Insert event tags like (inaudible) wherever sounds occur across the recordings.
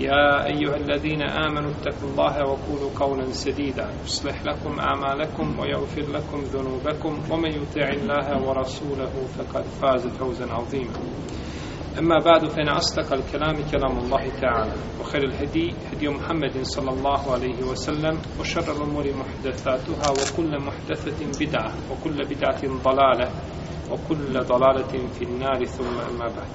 يا أيها الذين آمنوا اتقوا الله وقولوا قولا سديدا يصلح لكم أعمالكم ويغفر لكم ذنوبكم ومن يطع الله ورسوله فقد فاز فوزا عظيما أما بعد فإن أصدق الكلام كلام الله تعالى وخير الهدي هدي محمد صلى الله عليه وسلم وشر الأمور محدثاتها وكل محدثة بدعة وكل بدعة ضلالة وكل ضلالة في النار ثم أما بعد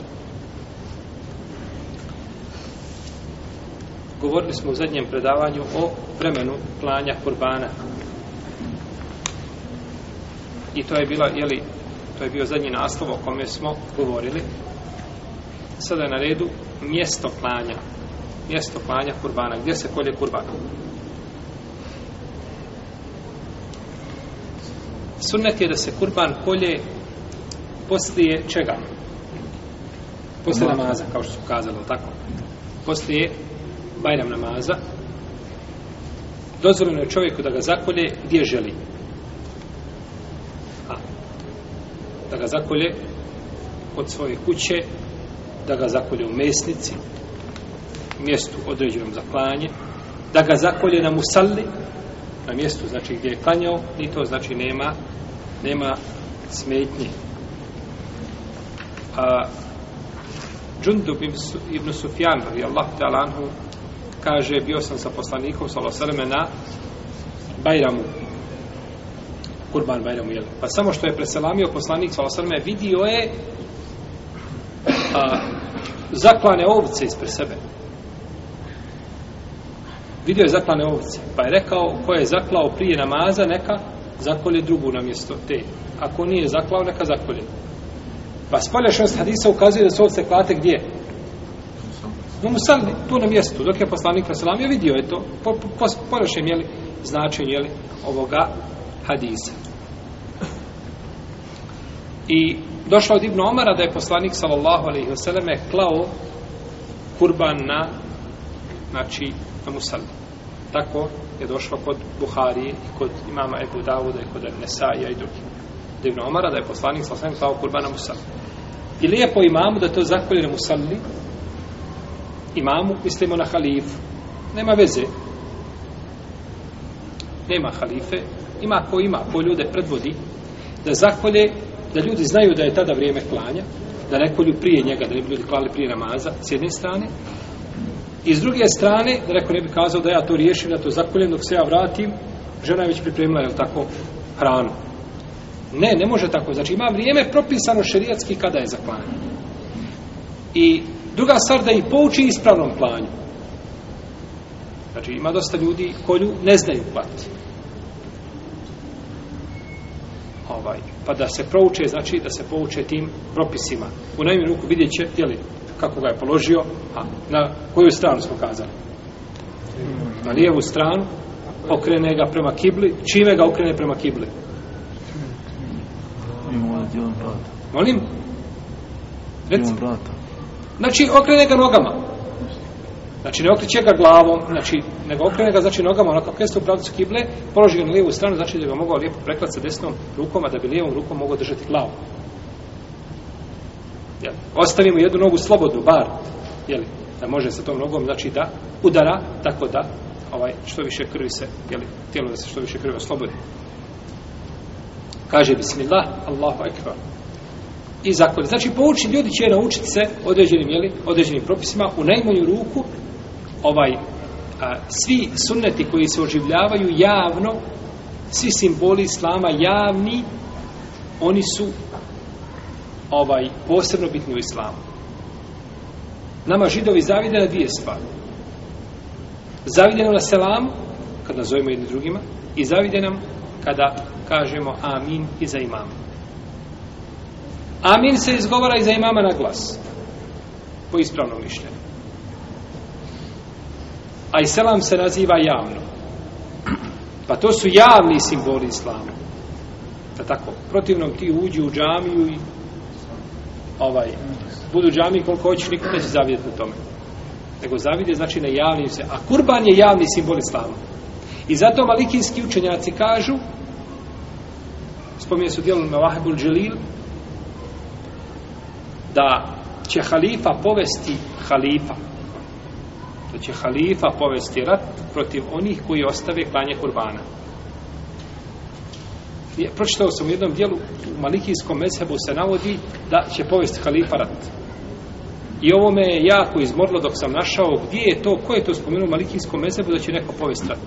govorili smo u zadnjem predavanju o vremenu klanja kurbana. I to je bila, jeli, to je bio zadnji naslov o kome smo govorili. Sada je na redu mjesto klanja. Mjesto klanja kurbana. Gdje se kolje kurbana? Sunnet je da se kurban kolje poslije čega? Poslije namaza, kao što su kazali, tako? Poslije bajram namaza, dozvoljeno je čovjeku da ga zakolje gdje želi. A, da ga zakolje od svoje kuće, da ga zakolje u mesnici, mjestu određenom za klanje, da ga zakolje na musalli, na mjestu znači gdje je klanjao, ni to znači nema, nema smetnje. A, Džundub ibn Sufjan, radijallahu ta'ala anhu, kaže, bio sam sa poslanikom Salo Sreme na Bajramu. Kurban Bajramu, jel? Pa samo što je preselamio poslanik Salo Sreme, vidio je a, zaklane ovce ispred sebe. Vidio je zaklane ovce. Pa je rekao, ko je zaklao prije namaza, neka zakolje drugu na mjesto te. Ako nije zaklao, neka zakolje. Pa spolja šest hadisa ukazuje da su ovce klate gdje? Gdje? Imamo sad tu na mjestu, dok je poslanik Rasulam je vidio, eto, po, po, po, porašem, jeli, značenje, jeli, ovoga hadisa. I došlo od Ibnu Omara da je poslanik, sallallahu alaihi wasallam, je klao kurban na, znači, na Musalim. Tako je došlo kod Buhari i kod imama Ebu Davuda i kod Nesaija i drugim. Od Ibnu Omara da je poslanik, sallallahu alaihi wasallam, klao kurban na Musalim. I lijepo imamo da to zakolje na Musalim, imamu, mislimo na halifu. Nema veze. Nema halife. Ima ko ima, ko ljude predvodi, da zakolje, da ljudi znaju da je tada vrijeme klanja, da neko ljudi prije njega, da ne bi ljudi klali prije namaza, s jedne strane. I s druge strane, da neko ne bi kazao da ja to riješim, da to zakoljem, dok se ja vratim, žena je već pripremila, jel tako, hranu. Ne, ne može tako. Znači, ima vrijeme propisano šerijatski kada je zaklanje. I Druga stvar da ih pouči ispravnom planju. Znači ima dosta ljudi koju ne znaju klati. Ovaj, pa da se prouče, znači da se pouče tim propisima. U najmi ruku vidjet će, jeli, kako ga je položio, a na koju stranu smo kazali. Na lijevu stranu, okrene ga prema kibli. Čime ga okrene prema kibli? Molim? Reci. Znači, okrene ga nogama. Znači, ne okriće ga glavom, znači, nego okrene ga, znači, nogama, onako kreste u pravcu kible, položi ga na lijevu stranu, znači da bi ga mogao lijepo preklati sa desnom rukom, a da bi lijevom rukom mogao držati glavu. Jel? Ostavimo jednu nogu slobodnu, bar, jeli, da može sa tom nogom, znači, da udara, tako da, ovaj, što više krvi se, jeli, tijelo da se što više krvi oslobodi. Kaže, bismillah, Allahu ekvar i zakoni. Znači, pouči, ljudi će naučiti se određenim, jeli, određenim propisima u najmanju ruku ovaj a, svi sunneti koji se oživljavaju javno, svi simboli islama javni, oni su ovaj posebno bitni u islamu. Nama židovi zavide na dvije stvari. Zavide nam na selam, kad nazovemo jednim drugima, i zavide nam kada kažemo amin i za imamu. Amin se izgovara i za imama na glas. Po ispravnom mišljenju. A i selam se naziva javno. Pa to su javni simboli islama. Da tako, protivnom ti uđi u džamiju i ovaj, budu džami koliko hoćeš, niko neće zavidjeti na tome. Nego zavide znači na javnim se. A kurban je javni simbol islama. I zato malikinski učenjaci kažu, spominje su dijelom na Wahabul Jalil, da će halifa povesti halifa. Da će halifa povesti rat protiv onih koji ostave klanje kurbana. I pročitao sam u jednom dijelu u Malikijskom mezhebu se navodi da će povesti halifa rat. I ovo me je jako izmorlo dok sam našao gdje je to, ko je to spomenuo u Malikijskom mezhebu da će neko povesti rat.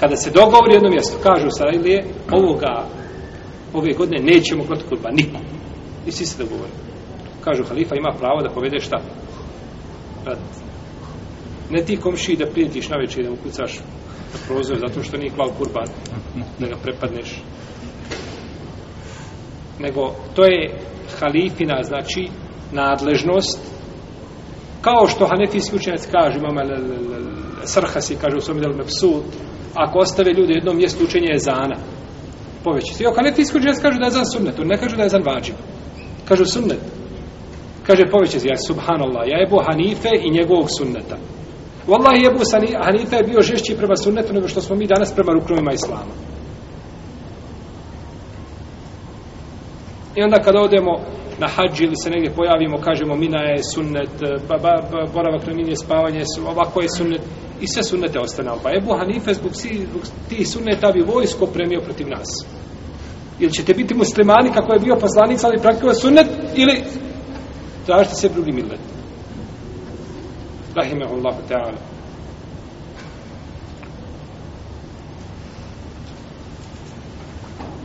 Kada se dogovori jedno mjesto, kažu Sarajlije, ovoga ove godine nećemo klati kurban, nikom. I svi se dogovore. Kažu, halifa ima pravo da povede šta? Rad. Ne ti komši da prijetiš na večer da mu kucaš na prozor zato što nije klao kurban, da ga prepadneš. Nego, to je halifina, znači, nadležnost kao što hanefijski učenjac kaže imam el, el, el, srhasi kaže u svom delu mepsut ako ostave ljudi jedno mjesto učenje je zanat poveći. Ti oka ne ti iskuđe, kažu da je zan sunnet. Oni ne kažu da je zan vađiv. Kažu sunnet. Kaže poveći, ja subhanallah, ja jebu Hanife i njegovog sunneta. Wallah jebu Hanife je bio žešći prema sunnetu nego što smo mi danas prema rukrovima Islama. I onda kada odemo na hađi ili se negdje pojavimo, kažemo mina je sunnet, e, ba, ba, ba, boravak na mini je spavanje, ovako je sunnet, i sve sunnete ostane. Pa Ebu Hanife, zbog, si, zbog ti sunneta bi vojsko premio protiv nas. Ili ćete biti muslimani kako je bio poslanica, ali praktikova sunnet, ili tražite se drugi milet. Rahimahullahu ta'ala.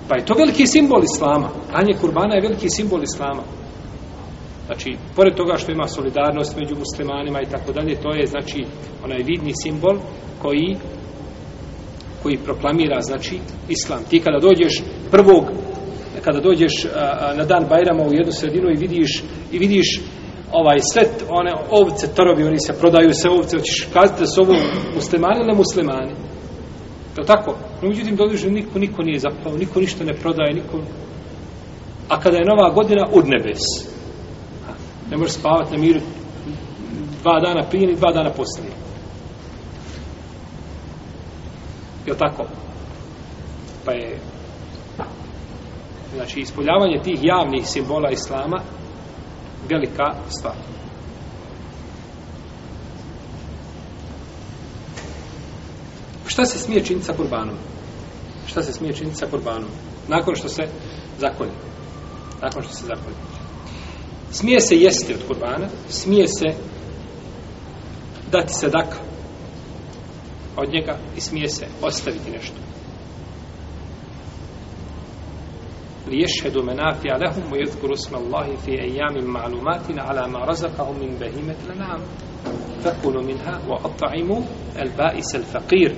Pa je to veliki simbol islama. Klanje kurbana je veliki simbol islama. Znači, pored toga što ima solidarnost među muslimanima i tako dalje, to je, znači, onaj vidni simbol koji koji proklamira, znači, islam. Ti kada dođeš prvog, kada dođeš a, na dan Bajrama u jednu sredinu i vidiš, i vidiš ovaj svet, one ovce, torovi, oni se prodaju se ovce, hoćeš kazati da su ovo muslimani ili muslimani? Je tako? No, međutim, dođe, niko, niko nije zapao, niko ništa ne prodaje, niko... A kada je nova godina, od nebes. Ne može spavati na miru dva dana prije ni dva dana poslije. Je tako? Pa je... Znači, ispoljavanje tih javnih simbola Islama velika stvar. Šta se smije činiti sa kurbanom? Šta se smije činiti sa kurbanom? Nakon što se zakolje. Nakon što se zakolje. Smije se jesti od kurbana, smije se dati sadaka od njega i smije se ostaviti nešto. liješhedu menafi alehum u jezguru sma Allahi fi ejamim ma'lumatina ala ma razakahum min behimet lanam fakulu minha wa at'imu al ba'is al faqir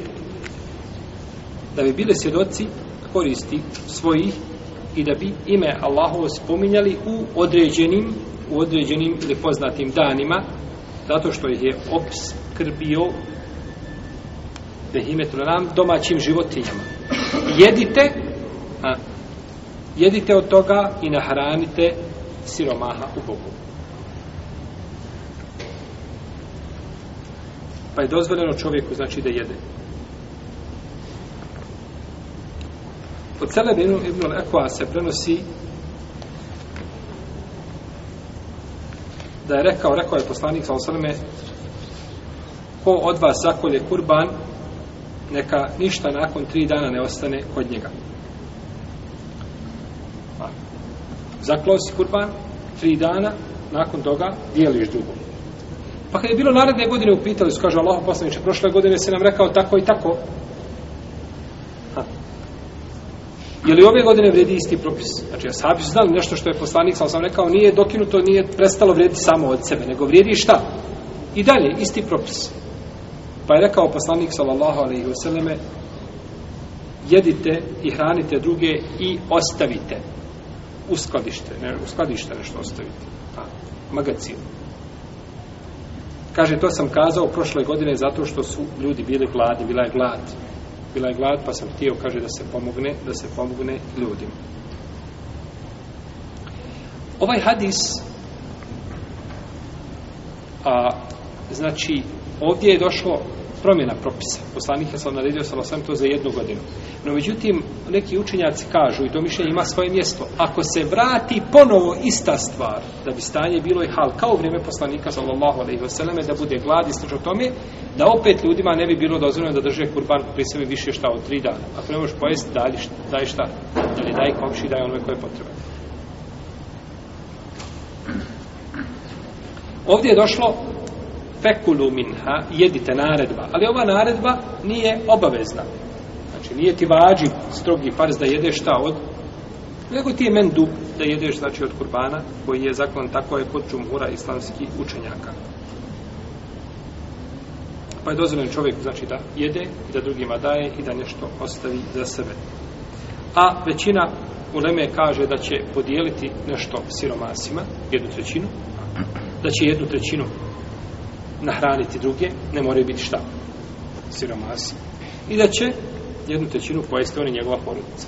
da bi bile svjedoci koristi svojih i da bi ime Allahovo spominjali u određenim u određenim ili poznatim danima zato što ih je obskrbio vehimetru nam domaćim životinjama jedite a, jedite od toga i nahranite siromaha u Bogu pa je dozvoljeno čovjeku znači da jede Od Celebe Ibn, Ibn Ekoa se prenosi da je rekao, rekao je poslanik sa ko od vas zakolje kurban, neka ništa nakon tri dana ne ostane kod njega. Pa, Zaklao si kurban, tri dana, nakon toga dijeliš dugo. Pa kad je bilo naredne godine upitali su, kaže Allah poslaniče, prošle godine se nam rekao tako i tako, Je li ove godine vredi isti propis? Znači, ja sabi znam nešto što je poslanik, sam sam rekao, nije dokinuto, nije prestalo vrediti samo od sebe, nego vredi šta? I dalje, isti propis. Pa je rekao poslanik, sallallahu alaihi vseleme, jedite i hranite druge i ostavite u skladište, ne, u skladište nešto ostavite, a, magazin. Kaže, to sam kazao prošle godine zato što su ljudi bili gladi, bila je glad bila je glad, pa sam htio, kaže, da se pomogne, da se pomogne ljudima. Ovaj hadis, a, znači, ovdje je došlo promjena propisa. Poslanik je sam naredio sa sam to za jednu godinu. No, međutim, neki učenjaci kažu, i to mišljenje ima svoje mjesto, ako se vrati ponovo ista stvar, da bi stanje bilo i hal, kao u vrijeme poslanika, sallallahu alaihi vseleme, da bude glad i slično tome, da opet ljudima ne bi bilo dozvoljeno da drže kurban pri sebi više šta od tri dana. Ako ne možeš pojesti, daj, daj šta, ili daj komši, daj onome koje potrebe. Ovdje je došlo fekulu minha, jedite naredba. Ali ova naredba nije obavezna. Znači, nije ti vađi strogi farz da jedeš šta od nego ti je mendu da jedeš znači od kurbana koji je zakon tako je kod džumhura islamskih učenjaka pa je dozvoljen čovjek znači da jede i da drugima daje i da nešto ostavi za sebe a većina u Leme kaže da će podijeliti nešto siromasima jednu trećinu da će jednu trećinu nahraniti druge, ne moraju biti šta? Siromasi. I da će jednu trećinu pojesti oni njegova porodica.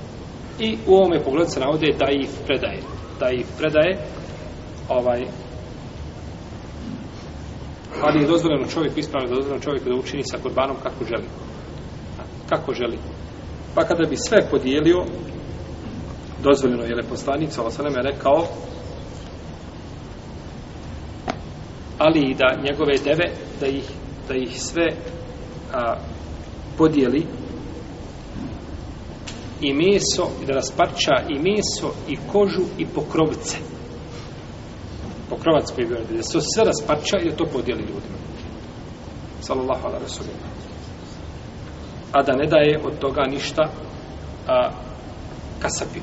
I u ovome pogledu se navode da ih predaje. Da ih predaje ovaj ali je dozvoljeno čovjek ispravno dozvoljeno čovjek da učini sa korbanom kako želi. Kako želi. Pa kada bi sve podijelio dozvoljeno je leposlanica, ovo sve nam je rekao ali i da njegove deve da ih, da ih sve a, podijeli i meso i da rasparča i meso i kožu i pokrovce pokrovac koji bi da se sve rasparča i da to podijeli ljudima sallallahu ala rasulina a da ne daje od toga ništa a, kasapi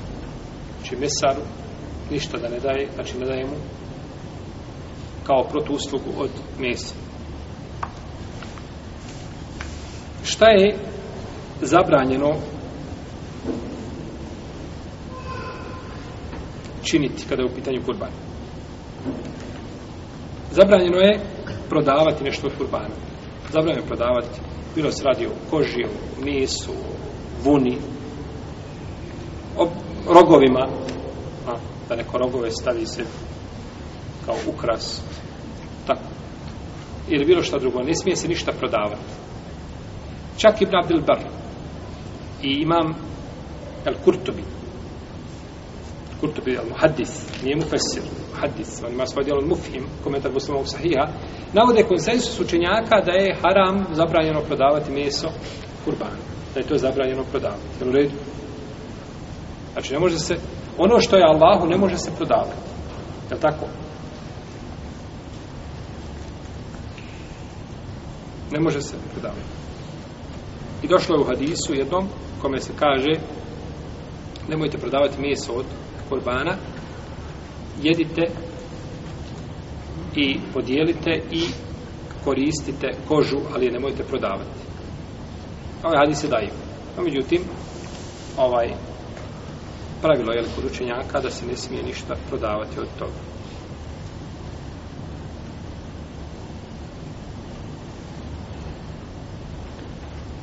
znači mesaru ništa da ne daje znači ne daje mu kao protuslugu od mesa. Šta je zabranjeno činiti kada je u pitanju kurbana? Zabranjeno je prodavati nešto od kurbana. Zabranjeno je prodavati, bilo se radi o koži, o mesu, o vuni, o rogovima, a, da neko rogove stavi se kao ukras ili bilo šta drugo, ne smije se ništa prodavati. Čak Ibn Abdel Bar i imam El Kurtobi Kurtobi El Muhaddis nije Mufessir, Muhaddis on ima svoj djel Mufhim, komentar Bosnovog Sahija navode konsensus učenjaka da je haram zabranjeno prodavati meso kurban, da je to zabranjeno prodavati, jel u redu? Znači ne može se, ono što je Allahu ne može se prodavati, jel tako? ne može se predavati. I došlo je u hadisu jednom, kome se kaže nemojte prodavati meso od korbana, jedite i podijelite i koristite kožu, ali je nemojte prodavati. Ovaj hadis je daiv. No, međutim, ovaj pravilo je kod učenjaka da se ne smije ništa prodavati od toga.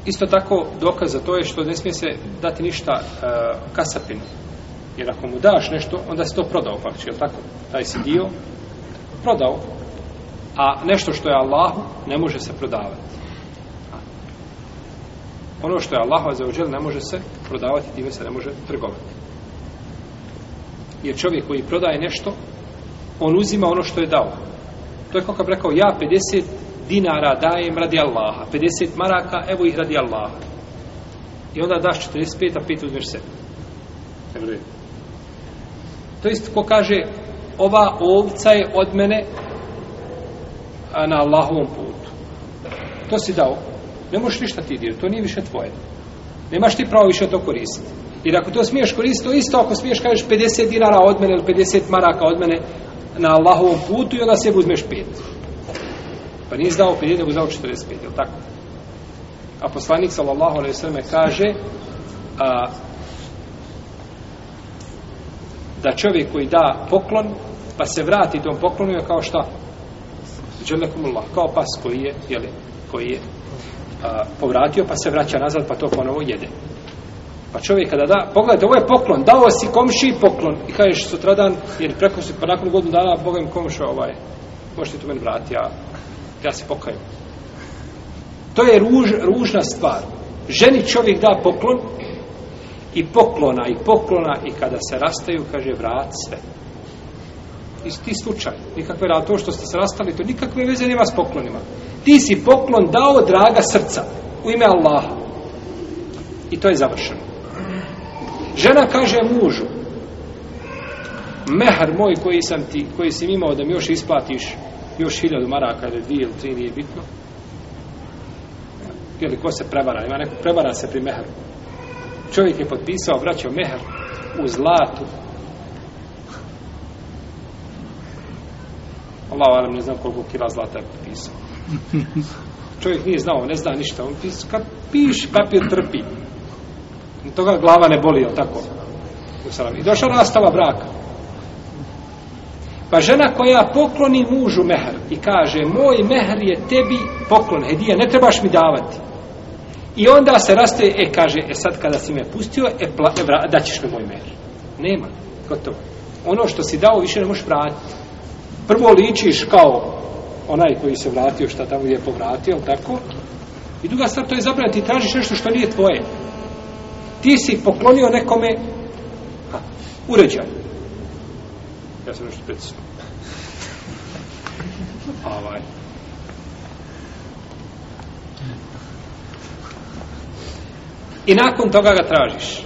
Isto tako dokaz za to je što ne smije se dati ništa e, kasapinu. Jer ako mu daš nešto, onda si to prodao fakt, je tako? Taj si dio prodao, a nešto što je Allahu ne može se prodavati. Ono što je Allahu za ođel ne može se prodavati, time se ne može trgovati. Jer čovjek koji prodaje nešto, on uzima ono što je dao. To je kako bi rekao, ja dinara dajem radi Allaha, 50 maraka, evo ih radi Allaha. I onda daš 45, a 5 uzmeš sebi. To isto ko kaže, ova ovca je od mene na Allahovom putu. To si dao. Ne možeš ništa ti dir, to nije više tvoje. Nemaš ti pravo više to koristiti. Jer ako to smiješ koristiti, to isto ako smiješ kažeš 50 dinara od mene ili 50 maraka od mene na Allahovom putu i onda sebi uzmeš 5. Pa nije zdao 50, nego zdao 45, je li tako? A poslanik, sallallahu alaihi sveme, kaže a, da čovjek koji da poklon, pa se vrati tom poklonu, je kao šta? Dželekumullah, kao pas koji je, jeli, koji je a, povratio, pa se vraća nazad, pa to ponovo jede. Pa čovjek kada da, pogledajte, ovo je poklon, dao si komši poklon, i kažeš sutradan, jer preko se, pa nakon godinu dana, Boga im komša ovaj, možete tu meni vrati, a ja se pokaju. To je ruž, ružna stvar. Ženi čovjek da poklon i poklona i poklona i kada se rastaju, kaže, vrat sve. Isti slučaj. Nikakve da to što ste se rastali, to nikakve veze nema s poklonima. Ti si poklon dao draga srca u ime Allaha. I to je završeno. Žena kaže mužu, mehar moj koji sam ti, koji si imao da mi još isplatiš još hiljadu maraka ili dvije ili tri nije bitno ili ko se prevara ima neko prevara se pri meheru čovjek je potpisao vraćao meher u zlatu Allah vam ne znam koliko kila zlata je potpisao čovjek nije znao ne zna ništa on pisao kad piš papir trpi toga glava ne boli tako u I došao rastava braka. Pa žena koja pokloni mužu mehar i kaže moj mehar je tebi poklon, hedija, ne trebaš mi davati. I onda se rastoje, e kaže, e sad kada si me pustio, e, pla, e vra, daćeš mi moj mehar. Nema, gotovo. Ono što si dao više ne možeš vratiti. Prvo ličiš kao onaj koji se vratio, šta tamo je povratio, tako? I druga stvar, to je zabranjeno, ti tražiš nešto što nije tvoje. Ti si poklonio nekome uređaju ja sam nešto pecao. Ovaj. I nakon toga ga tražiš.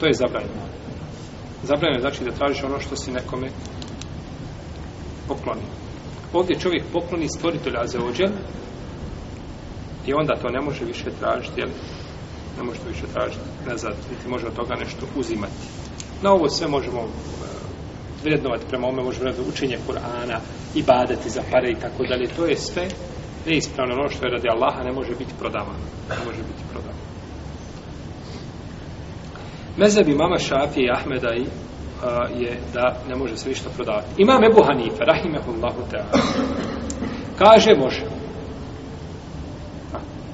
To je zabranjeno. Zabranjeno znači da tražiš ono što si nekome poklonio. Ovdje čovjek pokloni stvoritelja za ođel i onda to ne može više tražiti, jel? Ne može to više tražiti, ne zato, niti može od toga nešto uzimati. Na ovo sve možemo uh, vrednovati prema ome možemo razvoj učenje Kur'ana i badati za pare i tako dalje to je sve neispravno ono što je radi Allaha ne može biti prodavano ne može biti prodavano Mezebi mama Šafije i Ahmeda i je da ne može se ništa prodavati. Imam Ebu Hanife, rahimehullahu ta'ala, kaže može.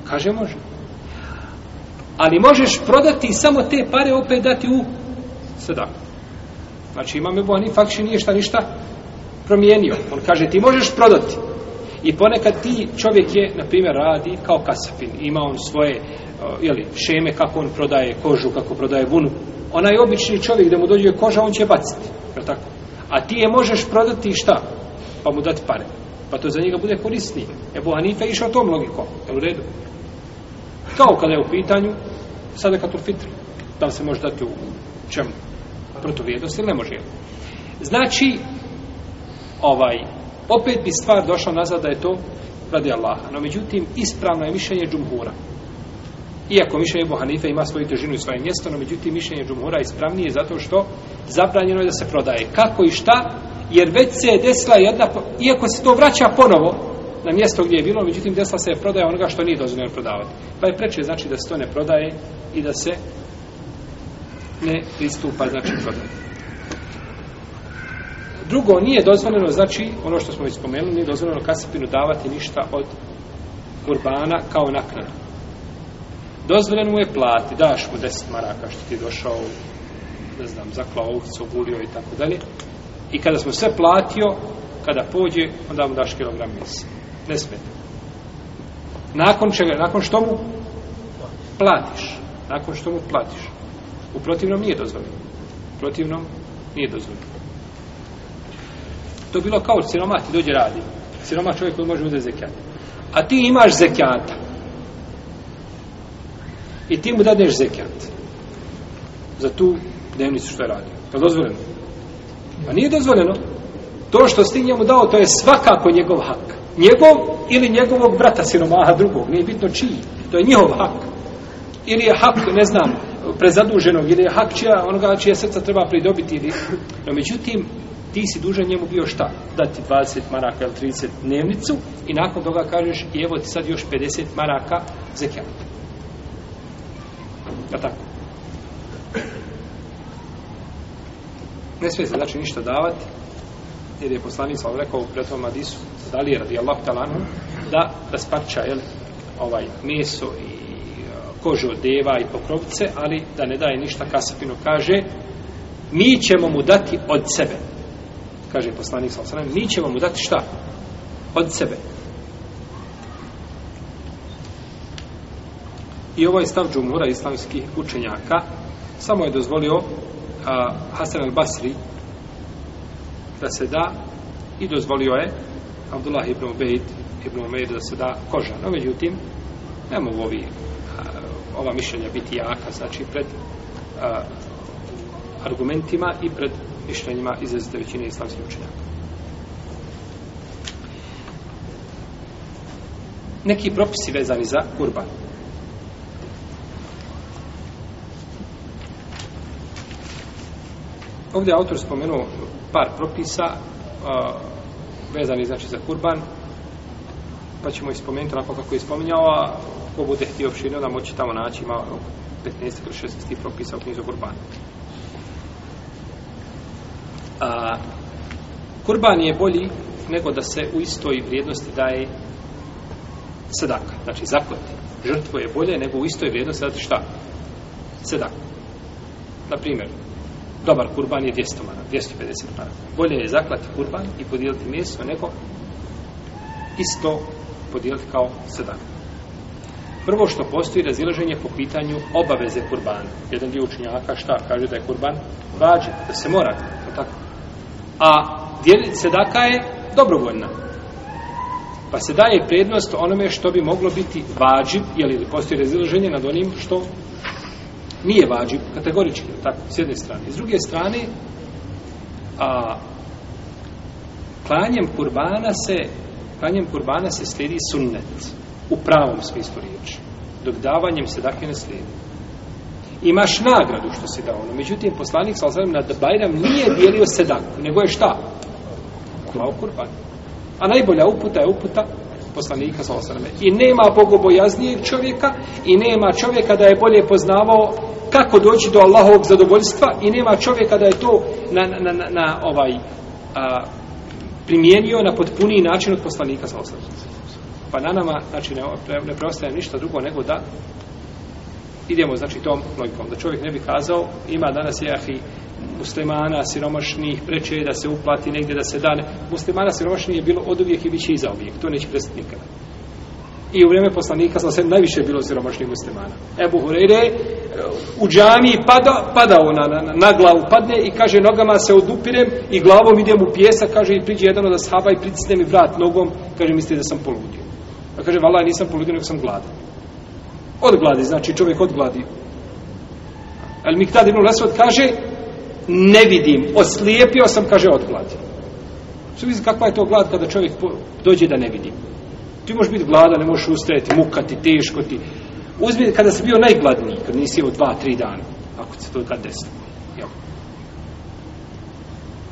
Kaže može. Ali možeš prodati samo te pare opet dati u sedaku. Znači imam Ebu Hanif, fakši nije šta ništa promijenio. On kaže, ti možeš prodati. I ponekad ti čovjek je, na primjer, radi kao kasapin. Ima on svoje jeli, šeme kako on prodaje kožu, kako prodaje vunu. Onaj obični čovjek da mu dođe koža, on će baciti. Je tako? A ti je možeš prodati šta? Pa mu dati pare. Pa to za njega bude korisnije. Ebu Hanif je išao tom logikom. Je u redu? Kao kada je u pitanju, sada je katul fitri. Tam se može dati u čemu? protuvrijednost ili ne može. Znači, ovaj, opet bi stvar došla nazad da je to radi Allaha. No, međutim, ispravno je mišljenje džumhura. Iako mišljenje Ebu Hanife ima svoju težinu i svoje mjesto, no međutim, mišljenje džumhura je ispravnije zato što zabranjeno je da se prodaje. Kako i šta? Jer već se je desila jedna, iako se to vraća ponovo na mjesto gdje je bilo, međutim, desila se je prodaja onoga što nije dozvoljeno prodavati. Pa je preče znači da se to ne prodaje i da se ne pristupa, znači, prodaje. Drugo, nije dozvoljeno, znači, ono što smo već spomenuli, nije dozvoljeno kasapinu davati ništa od kurbana kao naknadu. Dozvoljeno mu je plati, daš mu 10 maraka što ti je došao, ne znam, zaklao ovicu, ogulio i tako dalje. I kada smo sve platio, kada pođe, onda mu daš kilogram mjese. Ne smeta. Nakon čega, nakon što mu platiš. Nakon što mu platiš. U protivnom nije dozvoljeno. U protivnom nije dozvoljeno. To bilo kao siromati dođe radi. Siroma čovjek koji može uzeti zekijata. A ti imaš zekijata. I ti mu dadeš zekijat. Za tu dnevnicu što je radio. Je li dozvoljeno? Pa nije dozvoljeno. To što si njemu dao, to je svakako njegov hak. Njegov ili njegovog brata siromaha drugog. Nije bitno čiji. To je njihov hak. Ili je hak, ne znam, prezaduženog ili hakčija, onoga čije srca treba pridobiti. Ili... No, međutim, ti si dužan njemu bio šta? Dati 20 maraka ili 30 dnevnicu i nakon toga kažeš, i evo ti sad još 50 maraka zekijan. Je ja tako? Ne sve se znači ništa davati, jer je poslanik sam rekao u pretom Adisu, da li je radi Allah talanu, da rasparča, jel, ovaj, meso i kože od deva i pokrovce, ali da ne daje ništa, Kasapino kaže, mi ćemo mu dati od sebe. Kaže poslanik sa mi ćemo mu dati šta? Od sebe. I ovo je stav džumura islamskih učenjaka. Samo je dozvolio a, Hasan al-Basri da se da i dozvolio je Abdullah ibn Ubejd ibn Umeir da se da koža. No, međutim, nemo u ovih ova mišljenja biti jaka, znači pred a, argumentima i pred mišljenjima iz većine islamskih učenjaka. Neki propisi vezani za kurban. Ovdje autor spomenuo par propisa a, vezani znači za kurban, pa ćemo ispomenuti onako kako je ispominjao, a ko bude htio opširno da moći tamo naći ima 15 ili 16 propisa u knjizu Kurban. A, kurban je bolji nego da se u istoj vrijednosti daje sedaka, znači zakljati. Žrtvo je bolje nego u istoj vrijednosti daje šta? Sedaka. Naprimjer, dobar kurban je 200 mana, 250 mana. Bolje je zaklati kurban i podijeliti mjesto nego isto podijeliti kao sedaka. Prvo što postoji razilaženje po pitanju obaveze kurbana. Jedan dio učinjaka šta kaže da je kurban vađe, da se mora, tako. A dijelit sedaka je dobrovoljna. Pa se daje prednost onome što bi moglo biti vađiv, jel ili postoji razilaženje nad onim što nije vađiv, kategorički, tako, s jedne strane. S druge strane, a, klanjem kurbana se klanjem kurbana se slijedi sunnet. Sunnet u pravom smislu riječi. Dok davanjem se dakle ne slijedi. Imaš nagradu što si dao. No, međutim, poslanik sa ozirom nad Bajram nije dijelio sedaku, nego je šta? Kulao kurban. A najbolja uputa je uputa poslanika sa ozirom. I nema bogobojaznijeg čovjeka i nema čovjeka da je bolje poznavao kako doći do Allahovog zadovoljstva i nema čovjeka da je to na, na, na, na ovaj a, primijenio na potpuniji način od poslanika sa ozirom pa na nama, znači, ne, ne preostaje ništa drugo nego da idemo, znači, tom logikom. Da čovjek ne bi kazao, ima danas jahi muslimana, siromašnih, preče da se uplati negdje, da se dane. Muslimana siromašnih je bilo od uvijek i bit će iza uvijek. To neće prestati nikada. I u vrijeme poslanika sam se najviše bilo siromašnih muslimana. Ebu Hureyre e, u džami pada, pada ona na, na, na, glavu, padne i kaže nogama se odupirem i glavom idem u pjesak, kaže i priđe jedan od ashaba i pricitem mi vrat nogom, kaže misli da sam poludio. Pa kaže, vala, nisam poludio, nego sam gladan. Od gladi, znači čovjek od gladi. Ali Miktad ibn Lesvod kaže, ne vidim, oslijepio sam, kaže, od gladi. Što vidi, kakva je to glad kada čovjek dođe da ne vidi? Ti možeš biti gladan, ne možeš ustajati, mukati, teško ti. Uzmi, kada si bio najgladniji, kad nisi jeo dva, tri dana, ako se to kad desilo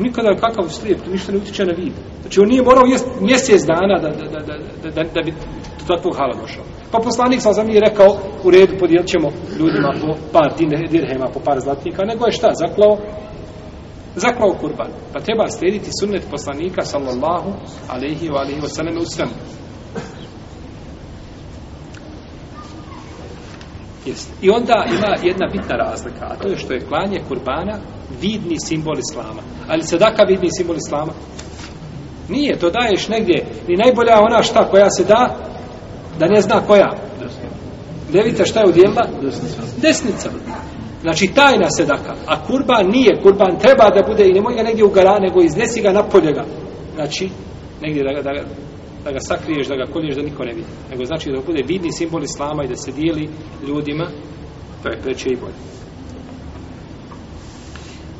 nikada kakav slijep, ništa ne utiče na vid. Znači on nije morao jest mjesec dana da, da, da, da, da, da bi do takvog hala došao. Pa poslanik sam za mi je rekao, u redu podijelit ćemo ljudima po par dirhema, po par zlatnika, nego je šta, zaklao, zaklao kurban. Pa treba slijediti sunnet poslanika, sallallahu alaihi wa alaihi wa sallam, u svemu. Jeste. I onda ima jedna bitna razlika, a to je što je klanje kurbana vidni simbol islama. Ali sadaka vidni simbol islama? Nije, to daješ negdje. Ni najbolja ona šta koja se da, da ne zna koja. Devite šta je udjela? Desnica. Znači tajna sedaka. A kurban nije. Kurban treba da bude i nemoj ga negdje u gara, nego iznesi ga na poljega. Znači, negdje da ga, da ga da ga sakriješ, da ga kolješ, da niko ne vidi. Nego znači da bude vidni simbol islama i da se dijeli ljudima, to je preće i bolje.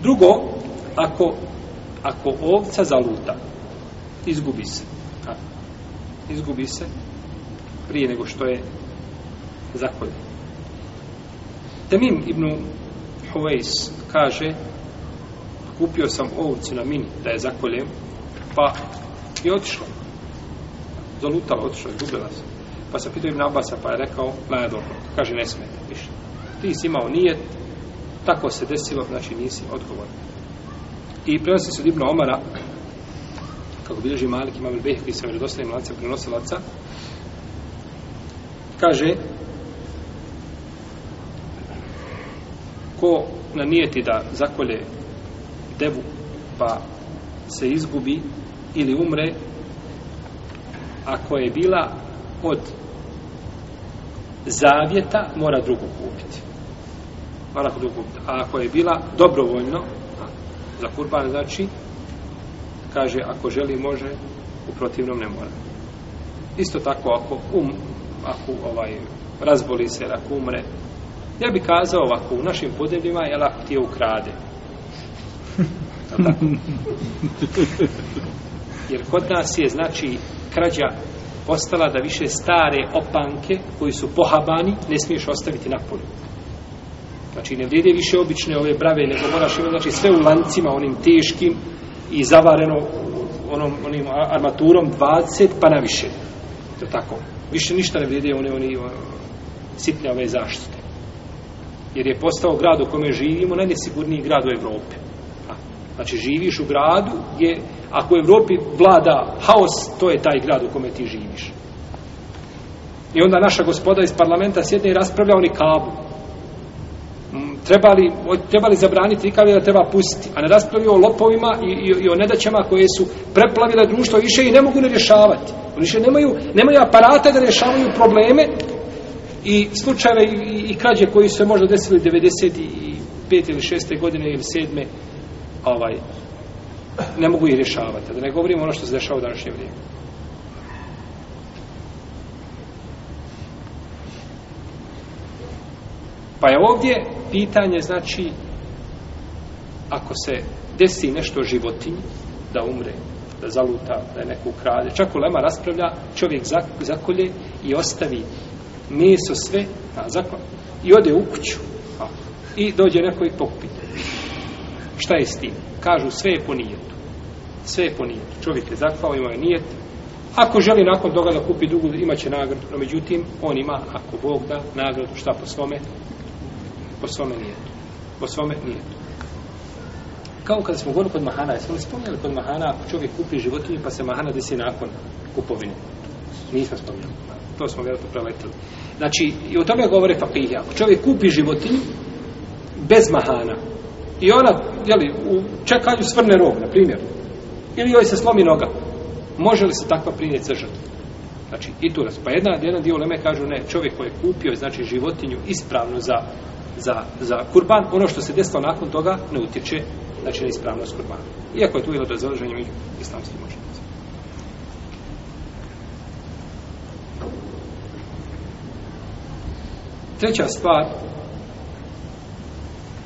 Drugo, ako, ako ovca zaluta, izgubi se. A, izgubi se prije nego što je zakolje. Tamim ibn Huwais kaže kupio sam ovcu na mini da je zakoljem, pa je otišao zalutala, otišla, izgubila se. Pa se pitao Ibn Abasa, pa je rekao, la je dobro, kaže, ne smete, više. Ti si imao nijet, tako se desilo, znači nisi odgovoran. I prenosi se od Ibn Omara, kako bilježi Malik, imam ili Behe, koji se vredostaje mladca, prenosi laca, kaže, ko nanijeti da zakolje devu, pa se izgubi ili umre, ako je bila od zavjeta, mora drugu kupiti. Mora drugu kupiti. A ako je bila dobrovoljno, za kurban, znači, kaže, ako želi, može, u protivnom ne mora. Isto tako, ako um, ako ovaj, razboli se, ako umre, ja bi kazao ovako, u našim podeljima, jel, ako ti je ukrade. (laughs) Tako? (laughs) jer kod nas je znači krađa ostala da više stare opanke koji su pohabani ne smiješ ostaviti na polju. Znači ne vrijede više obične ove brave nego moraš imati znači, sve u lancima onim teškim i zavareno onom, onim armaturom 20 pa na više. To tako. Više ništa ne vrijede one, one sitne ove zaštite. Jer je postao grad u kome živimo najnesigurniji grad u Evropi. Znači živiš u gradu gdje je Ako u Evropi vlada haos, to je taj grad u kome ti živiš. I onda naša gospoda iz parlamenta sjedne i raspravlja oni kabu. Trebali, mm, trebali zabraniti i kabu da treba pustiti. A ne raspravio o lopovima i, i, i o nedaćama koje su preplavile društvo više i ne mogu ne rješavati. Oni više nemaju, nemaju aparata da rješavaju probleme i slučajeve i, i, i krađe koji su se možda desili 95. ili 6. godine ili 7. ovaj ne mogu ih rješavati. Da ne govorimo ono što se dešava u današnje vrijeme. Pa je ovdje pitanje, znači, ako se desi nešto životinji, da umre, da zaluta, da je neko ukrade, čak u Lema raspravlja, čovjek zakolje i ostavi meso sve, a, zakolje, i ode u kuću, a, i dođe neko i pokupite. Šta je s tim? Kažu sve je po nijetu. Sve je po nijetu. Čovjek je zaklao, imao je nijet. Ako želi nakon toga da kupi drugu, imaće nagradu. No međutim, on ima, ako Bog da, nagradu. Šta po svome? Po svome nijetu. Po svome nijetu. Kao kada smo govorili kod Mahana, jesmo li spomnjali kod Mahana, ako čovjek kupi životinju, pa se Mahana desi nakon kupovine. Nismo spomnjali. To smo vjerojatno preletili. Znači, i o tome govore Fakihi. Ako čovjek kupi životinju, bez Mahana, I ona, jeli, u čekanju svrne rog, na primjer. Ili joj se slomi noga. Može li se takva prinijeti sa žrtvom? Znači, i tu raz. Pa jedna, jedan dio leme kažu, ne, čovjek koji je kupio, znači, životinju ispravnu za, za, za kurban, ono što se desilo nakon toga, ne utječe, znači, na ispravnost kurbana. Iako je tu ilo razloženje među islamskim možnicima. Treća stvar,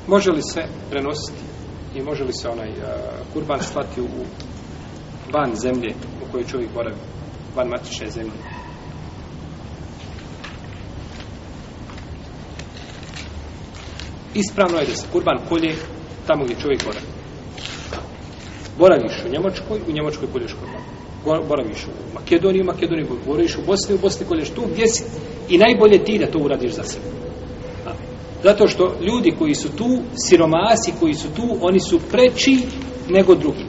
može li se prenositi i može li se onaj uh, kurban slati u van zemlje u kojoj čovjek boravi van matične zemlje ispravno je da se kurban kolje tamo gdje čovjek boravi boraviš u Njemačkoj u Njemačkoj kolješ kurban boraviš u Makedoniji, u Makedoniji boraviš u Bosni, u Bosni kolješ tu gdje si i najbolje ti da to uradiš za sebe Zato što ljudi koji su tu, siromasi koji su tu, oni su preči nego drugi.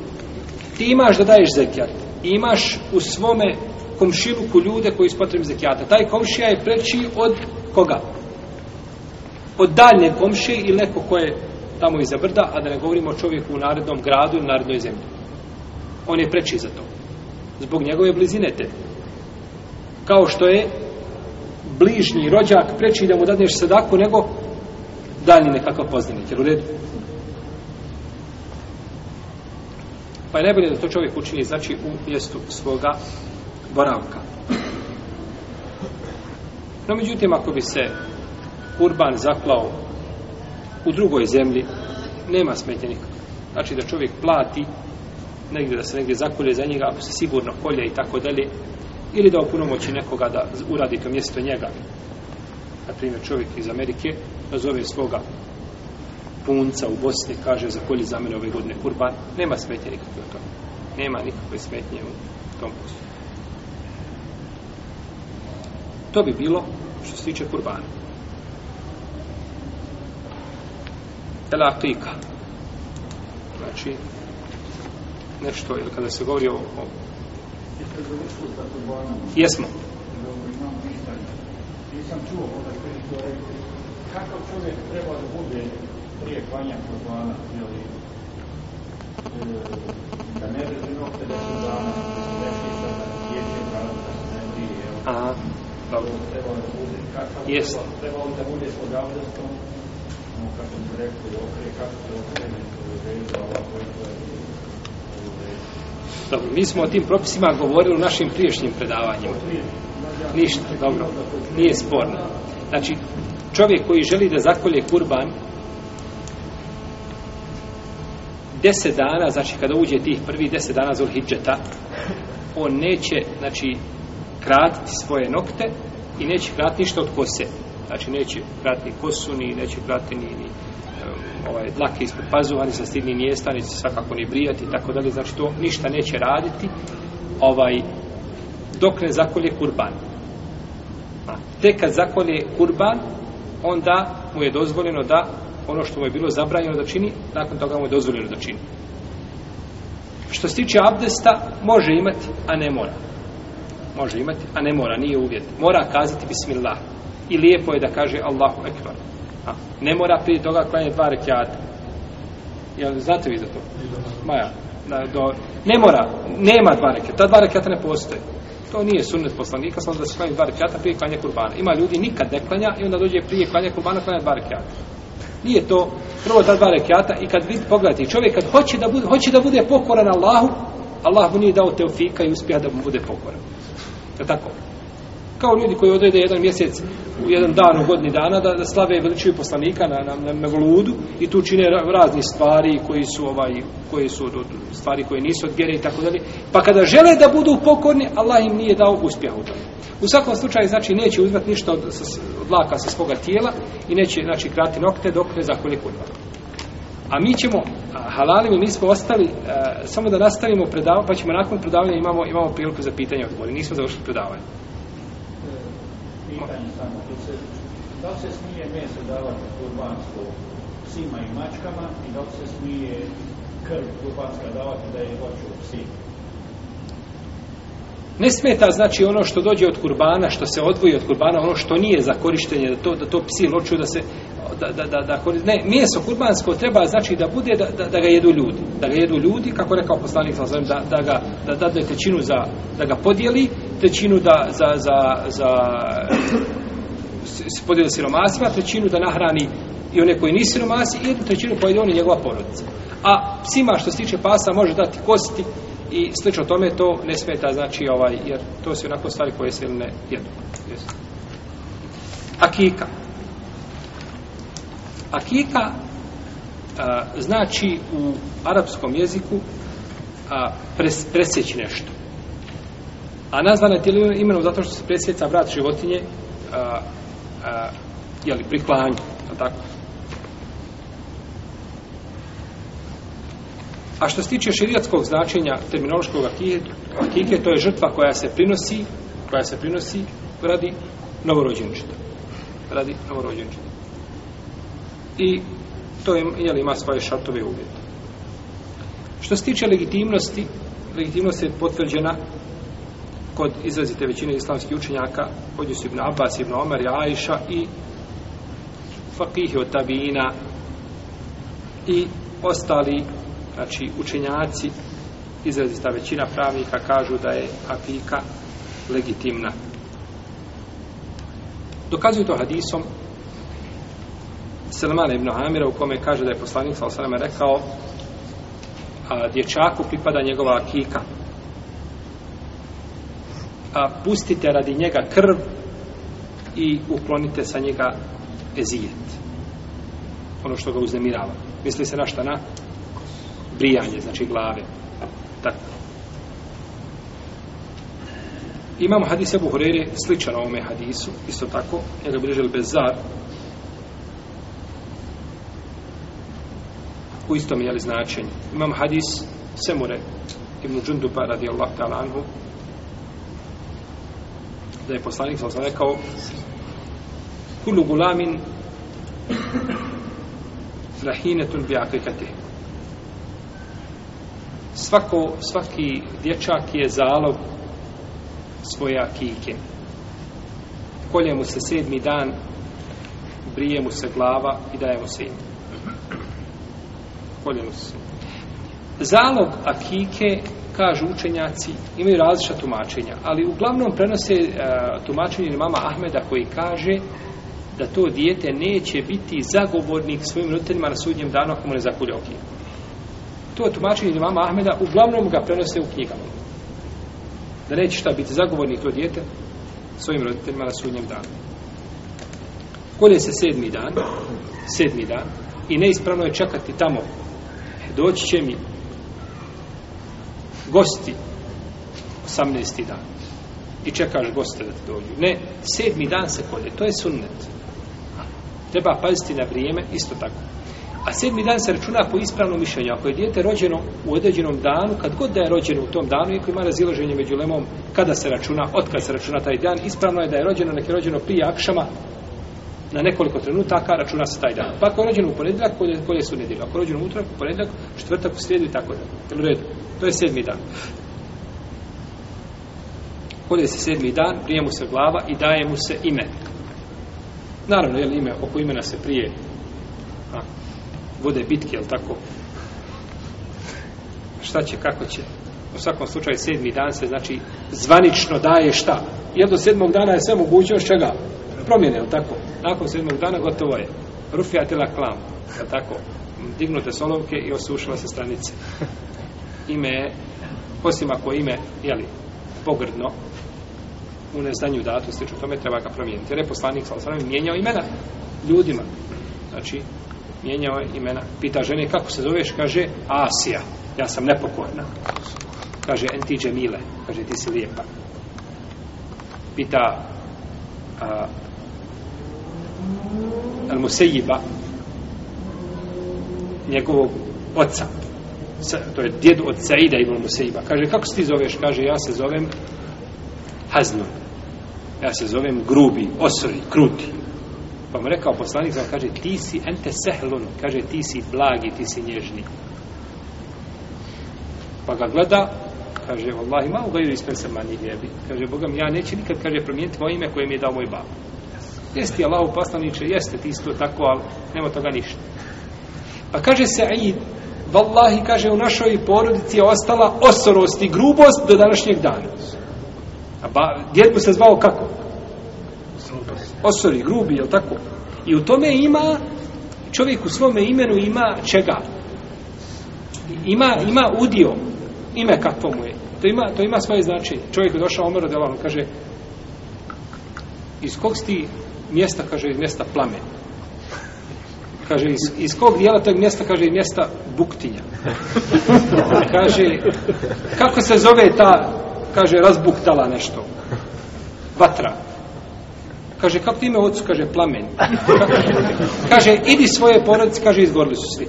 Ti imaš da daješ zekijat. Imaš u svome komšiluku ljude koji ispatruju zekijata. Taj komšija je preči od koga? Od daljne komšije ili neko koje tamo iza brda, a da ne govorimo o čovjeku u narednom gradu ili narednoj zemlji. On je preči za to. Zbog njegove blizine te. Kao što je bližnji rođak preči da mu dadneš sadaku nego dalji nekakav poznanik, jer u redu. Pa je najbolje da to čovjek učini, znači, u mjestu svoga boravka. No, međutim, ako bi se kurban zaklao u drugoj zemlji, nema smetnje nikako. Znači, da čovjek plati negdje, da se negdje zakolje za njega, ako se sigurno kolje i tako dalje, ili da opunomoći nekoga da uradi to mjesto njega na primjer čovjek iz Amerike, zove svoga punca u Bosni, kaže za koli za mene ove godine kurban, nema smetnje nikakve u tome. Nema nikakve smetnje u tom poslu. To bi bilo što se tiče kurbana. El Aqika. Znači, nešto, ili kada se govori o... o... Jesmo. Jesmo nisam čuo onda koji to rekli. Kakav čovjek treba da bude prije klanja kurbana, ili e, da ne drži nokte da se dana, da se reši da se jeđe kada da se ne prije, jel? Aha. Kako treba da bude, kakav yes. treba da bude s odavljastom, ono kako bi rekli, okre, kako se okrene, to je veliko, ovako je to je Dobro, mi smo o tim propisima govorili u našim priješnjim predavanjima. Ništa dobro, nije sporno. Znači, čovjek koji želi da zakolje kurban deset dana, znači kada uđe tih prvi deset dana Zulhidžeta, on neće, znači, kratiti svoje nokte i neće kratiti ništa od kose. Znači, neće kratiti kosu, ni, neće kratiti ni, ni ovaj, dlake ispod pazuha, ni sastidni mjesta, ni svakako ni brijati, tako dalje, znači to ništa neće raditi, ovaj, dok ne zakolje kurban. Pa, tek kad zakolje kurban, onda mu je dozvoljeno da ono što mu je bilo zabranjeno da čini, nakon toga mu je dozvoljeno da čini. Što se tiče abdesta, može imati, a ne mora. Može imati, a ne mora, nije uvjet. Mora kazati bismillah. I lijepo je da kaže Allahu ekvar. A, ne mora prije toga klanje dva rekiata. Jel, znate vi za to? Maja, da, do, ne mora, nema dva rekiata. Ta dva rekiata ne postoje kao nije sunnet poslanika, samo da se klanja dva rekiata prije klanja kurbana. Ima ljudi nikad ne klanja i onda dođe prije klanja kurbana, klanja dva rekiata. Nije to prvo ta dva rekiata i kad vidi, pogledajte, čovjek kad hoće da bude, hoće da bude pokoran Allahu, Allah mu nije dao teofika i uspija da mu bude pokoran. Je tako? kao ljudi koji odrede jedan mjesec u jedan dan u godini dana da, da slave veličuju poslanika na, na, na, na ludu i tu čine razni stvari koji su ovaj koji su od, od, stvari koje nisu od vjere i tako dalje pa kada žele da budu pokorni Allah im nije dao uspjeh u tome u svakom slučaju znači neće uzmat ništa od, s, od laka sa svoga tijela i neće znači krati nokte dok ne zakolje kurva a mi ćemo halalim mi smo ostali a, samo da nastavimo predavanje pa ćemo nakon predavanja imamo imamo priliku za pitanja odgovori nismo završili predavanje da li se smije meso davati kurbansko psima i mačkama i da li se smije krv kurbanska davati da je voću psi? Ne smeta znači ono što dođe od kurbana, što se odvoji od kurbana, ono što nije za korištenje, da to, da to psi loču da se da, da, da, da koriste. Ne, mjesto kurbansko treba znači da bude da, da, da ga jedu ljudi. Da ga jedu ljudi, kako rekao poslanik, da, da ga da, da, da trećinu za, da ga podijeli, trećinu da, za, za, za, za se podijeli siromasima, trećinu da nahrani i one koji nisu siromasi, i jednu trećinu pojede pa on i njegova porodica. A psima što se tiče pasa može dati kosti i slično tome to ne smeta, znači ovaj, jer to se onako stvari koje se ne jedu. Yes. Akika. Akika a, znači u arapskom jeziku a, pres, presjeći nešto. A nazvana je imenom zato što se presjeca vrat životinje a, uh, jeli, priklanju, tako. A što se tiče širijatskog značenja terminološkog akike, akike, to je žrtva koja se prinosi, koja se prinosi radi novorođenčeta. Radi novorođenčeta. I to je, jeli, ima svoje šartove uvjete. Što se tiče legitimnosti, legitimnost je potvrđena kod izrazite većine islamskih učenjaka, kod Jusuf ibn Abbas, ibn Omer, i Aisha i Fakih od Tabina i ostali znači, učenjaci izrazita većina pravnika kažu da je apika legitimna. Dokazuju to hadisom Selman ibn Hamira u kome kaže da je poslanik sa osaname rekao a, dječaku pripada njegova akika a pustite radi njega krv i uklonite sa njega ezijet. Ono što ga uznemirava. Misli se na šta na? Brijanje, znači glave. Tako. Imam hadis Ebu Hurere sličan ovome hadisu, isto tako, je ga bliže Bezar, u istom jeli značenju. Imam hadis Semure ibn Džundupa radi Allah talanhu, ta da je poslanik sam rekao kullu gulamin rahinetun bi akrikatih svako, svaki dječak je zalog svoje akike kolje mu se sedmi dan brije mu se glava i daje mu se ime kolje mu se zalog akike kažu učenjaci, imaju različita tumačenja, ali uglavnom prenose e, tumačenje mama Ahmeda koji kaže da to dijete neće biti zagovornik svojim roditeljima na sudnjem danu ako mu ne zakulje o knjigu. To je tumačenje mama Ahmeda, uglavnom ga prenose u knjigama. Da neće šta biti zagovornik to dijete svojim roditeljima na sudnjem danu. Kolje se sedmi dan, sedmi dan, i neispravno je čekati tamo, doći će mi gosti 18. dan i čekaš goste da ti dođu. Ne, sedmi dan se kolje, to je sunnet. Treba paziti na vrijeme, isto tako. A sedmi dan se računa po ispravnom mišljenju. Ako je dijete rođeno u određenom danu, kad god da je rođeno u tom danu, iako ima razilaženje među lemom, kada se računa, otkad se računa taj dan, ispravno je da je rođeno, nek je rođeno prije akšama, na nekoliko trenutaka računa se taj dan. Pa ako je rođeno u ponedeljak, koje, koje su nedelje? Ako je rođeno u utorak, u ponedeljak, četvrtak, u srijedu i tako da. Jel u redu? To je sedmi dan. Kolje se sedmi dan, prije mu se glava i daje mu se ime. Naravno, jel ime, oko imena se prije a, vode bitke, jel tako? Šta će, kako će? U svakom slučaju, sedmi dan se znači zvanično daje šta? Jel do sedmog dana je sve mogućnost čega? promjene, tako? nakon sedmog dana gotovo je. Rufijatela klam, je tako? Dignute solovke i osušila se stranice. Ime je, osim ako ime, jeli, pogrdno, u neznanju datu, sliču tome, treba ga promijeniti. Jer je poslanik, sal sam, mijenjao imena ljudima. Znači, mijenjao imena. Pita žene, kako se zoveš? Kaže, Asija. Ja sam nepokorna. Kaže, en ti mile. Kaže, ti si lijepa. Pita, a, Al-Musejiba, njegovog oca, to je djed od Saida ibn Musejiba. Kaže, kako se ti zoveš? Kaže, ja se zovem Haznom. Ja se zovem grubi, osori, kruti. Pa mu rekao poslanik, znači, kaže, ti si ente sehlun, kaže, ti si blagi, ti si nježni. Pa ga gleda, kaže, Allah, ima u gledu ispred sa manji Kaže, Boga mi, ja neće nikad, kaže, promijeniti moje ime koje mi je dao moj babo jeste Allah poslaniče, jeste ti isto tako, ali nema toga ništa. Pa kaže se Aid, vallahi kaže u našoj porodici je ostala osorost i grubost do današnjeg dana. A ba, djed mu se zvao kako? Osori, grubi, je tako? I u tome ima, čovjek u svome imenu ima čega? Ima, ima udio, ime kakvo mu je. To ima, to ima svoje značenje. Čovjek je došao, omero delano, kaže, iz kog si ti mjesta, kaže, iz mjesta plamen. Kaže, iz, iz kog dijela tog mjesta, kaže, iz mjesta buktinja. Kaže, kako se zove ta, kaže, razbuktala nešto? Vatra. Kaže, kako ime ocu? Kaže, plamen. Kaže, idi svoje porodice, kaže, izgorili su svi.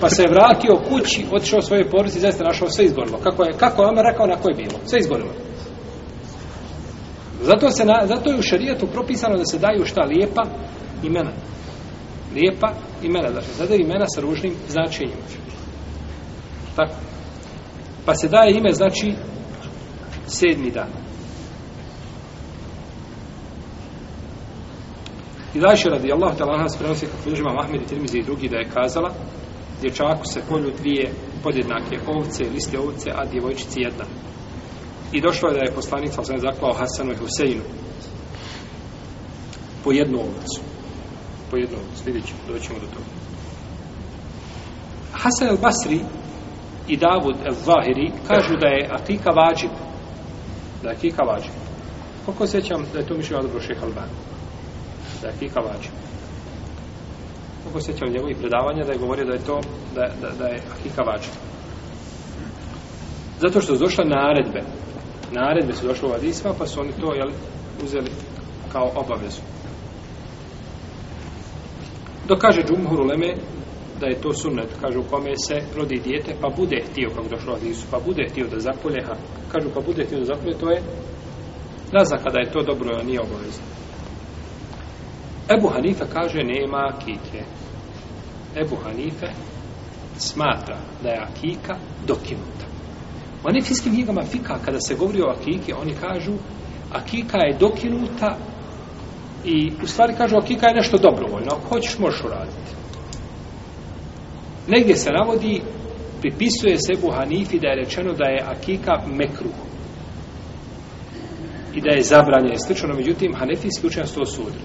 Pa se je vratio kući, otišao svoje porodice i zaista našao sve izgorilo. Kako je, kako je, on rekao, na koje je bilo. Sve izgorilo. Zato, se na, zato je u šarijetu propisano da se daju šta lijepa imena. Lijepa imena. Znači, sada je imena sa ružnim značenjima. Tako. Pa se daje ime, znači, sedmi dan. I dajše radi Allah, da Allah sprenosi kako ližima Mahmed i Tirmizi i drugi da je kazala dječaku se kolju dvije podjednake ovce, liste ovce, a djevojčici jedna. I došlo je da je poslanica sam zaklao Hasanu i Huseinu po jednu ovacu. Po jednu ovacu. Vidjet ćemo, doćemo do toga. Hasan el Basri i Davud el Zahiri kažu da je Atika vađib. Da je Atika vađib. Koliko sjećam da je to mišljeno dobro šeha Albana. Da je Atika vađib. Koliko sjećam njegovih predavanja da je govorio da je to da, da, da je Atika vađib. Zato što su došle naredbe. Na naredbe su došle u Adisma, pa su oni to jeli, uzeli kao obavezu. Dokaže Džumhur Uleme da je to sunnet, kažu kome se rodi dijete, pa bude htio, kako došlo Adisu, pa bude htio da zapoljeha, kažu pa bude htio da zapolje, to je naznaka da je to dobro, a nije obavezno. Ebu Hanife kaže nema akike. Ebu Hanife smatra da je akika dokinuta onim fiskim knjigama fika, kada se govori o akiki, oni kažu akika je dokinuta i u stvari kažu akika je nešto dobrovoljno. Ako hoćeš, možeš uraditi. Negdje se navodi, pripisuje se Ebu Hanifi da je rečeno da je akika mekru. I da je zabranje stričano. Međutim, hanefijski učenjac to osudili.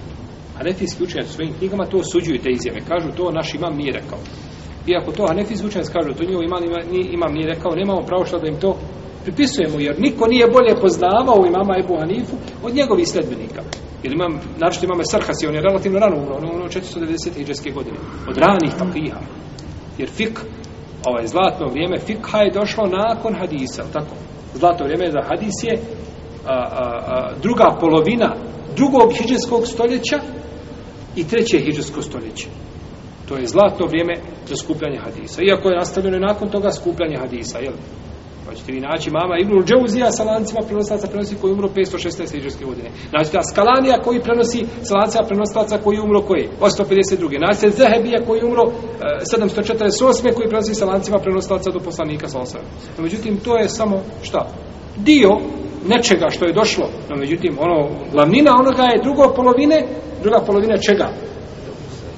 Hanefijski učenjac u svojim knjigama to osuđuju te izjave. Kažu to, naš imam nije rekao. Iako to Hanefi zvučajno skažu, to njihov imam, imam, imam nije rekao, nemamo pravo što da im to pripisujemo, jer niko nije bolje poznavao imama Ebu Hanifu od njegovih sledbenika. Jer imam, naravno što imam Sarhasi, on je relativno rano umro, on je u 490. iđeske godine, od ranih takviha. Jer fik, ovaj zlatno vrijeme, fikha je došlo nakon hadisa, tako? Zlatno vrijeme za hadis je a, a, a, druga polovina drugog hiđeskog stoljeća i treće hiđeskog stoljeća. To je zlatno vrijeme za skupljanje hadisa. Iako je nastavljeno nakon toga skupljanje hadisa, jel? Pa ćete vi naći mama Ibnul Džewzija sa lancima prenostavaca prenosi koji je umro 516. iđerske godine. Naći ta Skalanija eh, koji prenosi sa lancima prenostavaca koji je umro koji? 852. Naći se Zehebija koji je umro e, 748. koji prenosi sa lancima prenostavaca do poslanika sa osam. No, međutim, to je samo šta? Dio nečega što je došlo. No, međutim, ono, glavnina onoga je drugo polovine, druga polovina čega?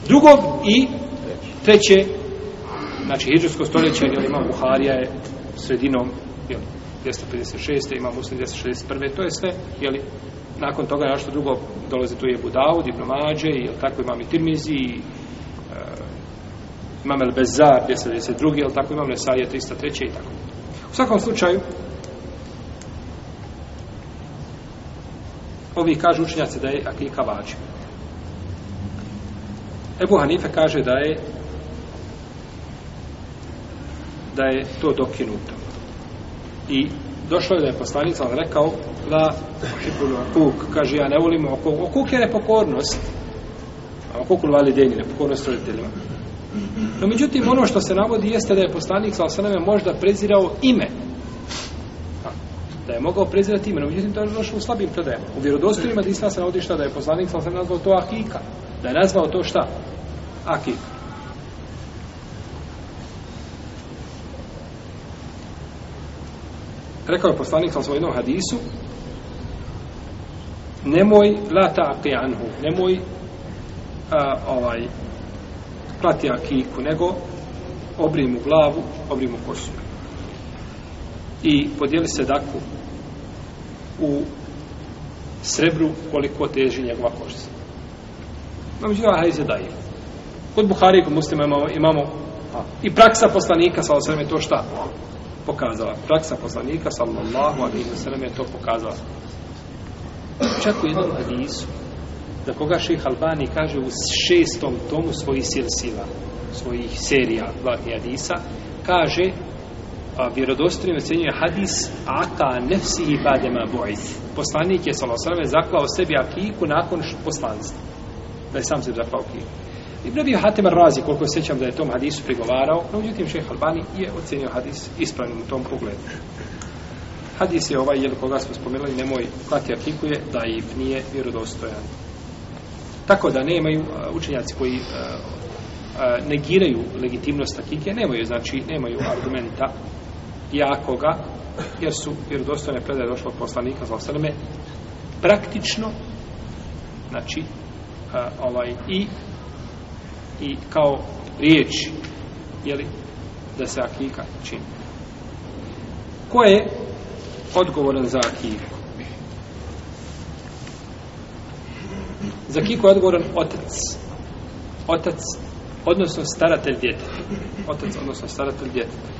drugog i treće znači hijđarsko stoljeće jel ima Buharija je sredinom jel, 256. ima muslim 261. to je sve jel, nakon toga našto drugo dolazi tu je Budaud, Ibn Mađe jel, tako imam i Tirmizi i, e, imam El Bezar 262. jel tako imam Nesarija 303. i tako u svakom slučaju ovi kažu učenjaci da je akika vađiva Ebu Hanife kaže da je da je to dokinuto. I došlo je da je poslanica rekao da kuk, kaže ja ne volim okuk. Okuk je nepokornost. A okuk u vali denje, nepokornost roditeljima. No međutim, ono što se navodi jeste da je poslanik sa osaname možda prezirao ime. Da je mogao prezirati ime. No međutim, to je došlo u slabim predajama. U vjerodostojima Disna se navodi šta da je poslanik sa osaname nazvao to Ahika da je nazvao to šta? Akif. Rekao je poslanik sa svojom hadisu nemoj la ta'qi anhu, nemoj a, ovaj klati akiku, nego obri mu glavu, obri mu kosu. I podijeli se daku u srebru koliko teži njegova kožica. Imamo međutim ovaj hadis je dajiv. Kod Buhari i kod muslima imamo, imamo a, i praksa poslanika, sa osvrame, to šta pokazala. Praksa poslanika, sallallahu alaihi wa sallam, je to pokazala. Čak u jednom hadisu, za koga ših Albani kaže u šestom tomu svojih silsila, svojih serija vlaki hadisa, kaže, a vjerodostojno se njenje hadis aka nefsi i badema bojz. Poslanik je, sallallahu alaihi wa sallam, zaklao sebi akiku nakon poslanstva da je sam se zapao knjigu. I ne bio Hatem Razi, koliko se sjećam da je tom hadisu prigovarao, no uđutim šeha Albani je ocenio hadis ispravnim u tom pogledu. Hadis je ovaj, jel koga smo spomenuli, nemoj klati aplikuje, da i nije vjerodostojan. Tako da nemaju učenjaci koji negiraju legitimnost akike, nemaju, znači, nemaju argumenta jakoga, jer su vjerodostojne predaje došlo od poslanika, zlostaneme, praktično, znači, Eh, ovaj i i kao riječ je li da se akika čini ko je odgovoran za akiku za akiku je odgovoran otac otac odnosno staratelj djeteta otac odnosno staratelj djeteta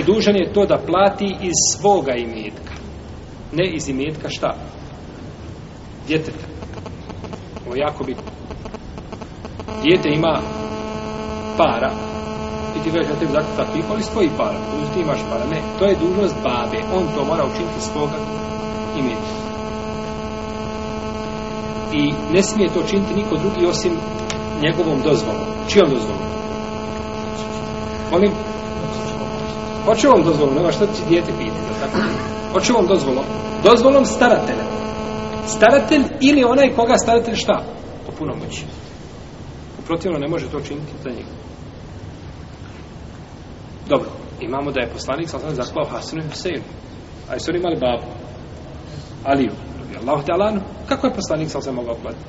i dužan je to da plati iz svoga imetka ne iz imetka šta djeteta. Ovo je jako bitno. Djete ima para. I ti veš, ja tebi zakljuta pipa, ali stoji para. Uzi, ti imaš para. Ne, to je dužnost babe. On to mora učiniti svoga imena. I ne smije to činiti niko drugi osim njegovom dozvolom. Čijom dozvolom? Molim? Hoće vam dozvolom, nema što ti djete pitati. Hoće vam dozvolom? Dozvolom staratelja. Staratelj ili onaj koga staratelj šta? U punomoći. Protivno ne može to činiti za njega. Dobro, imamo da je poslanik sam sam zaklao Hasanu i Huseinu. A je sori imali babu. Aliju. Allah te alanu. Kako je poslanik sam sam mogao platiti?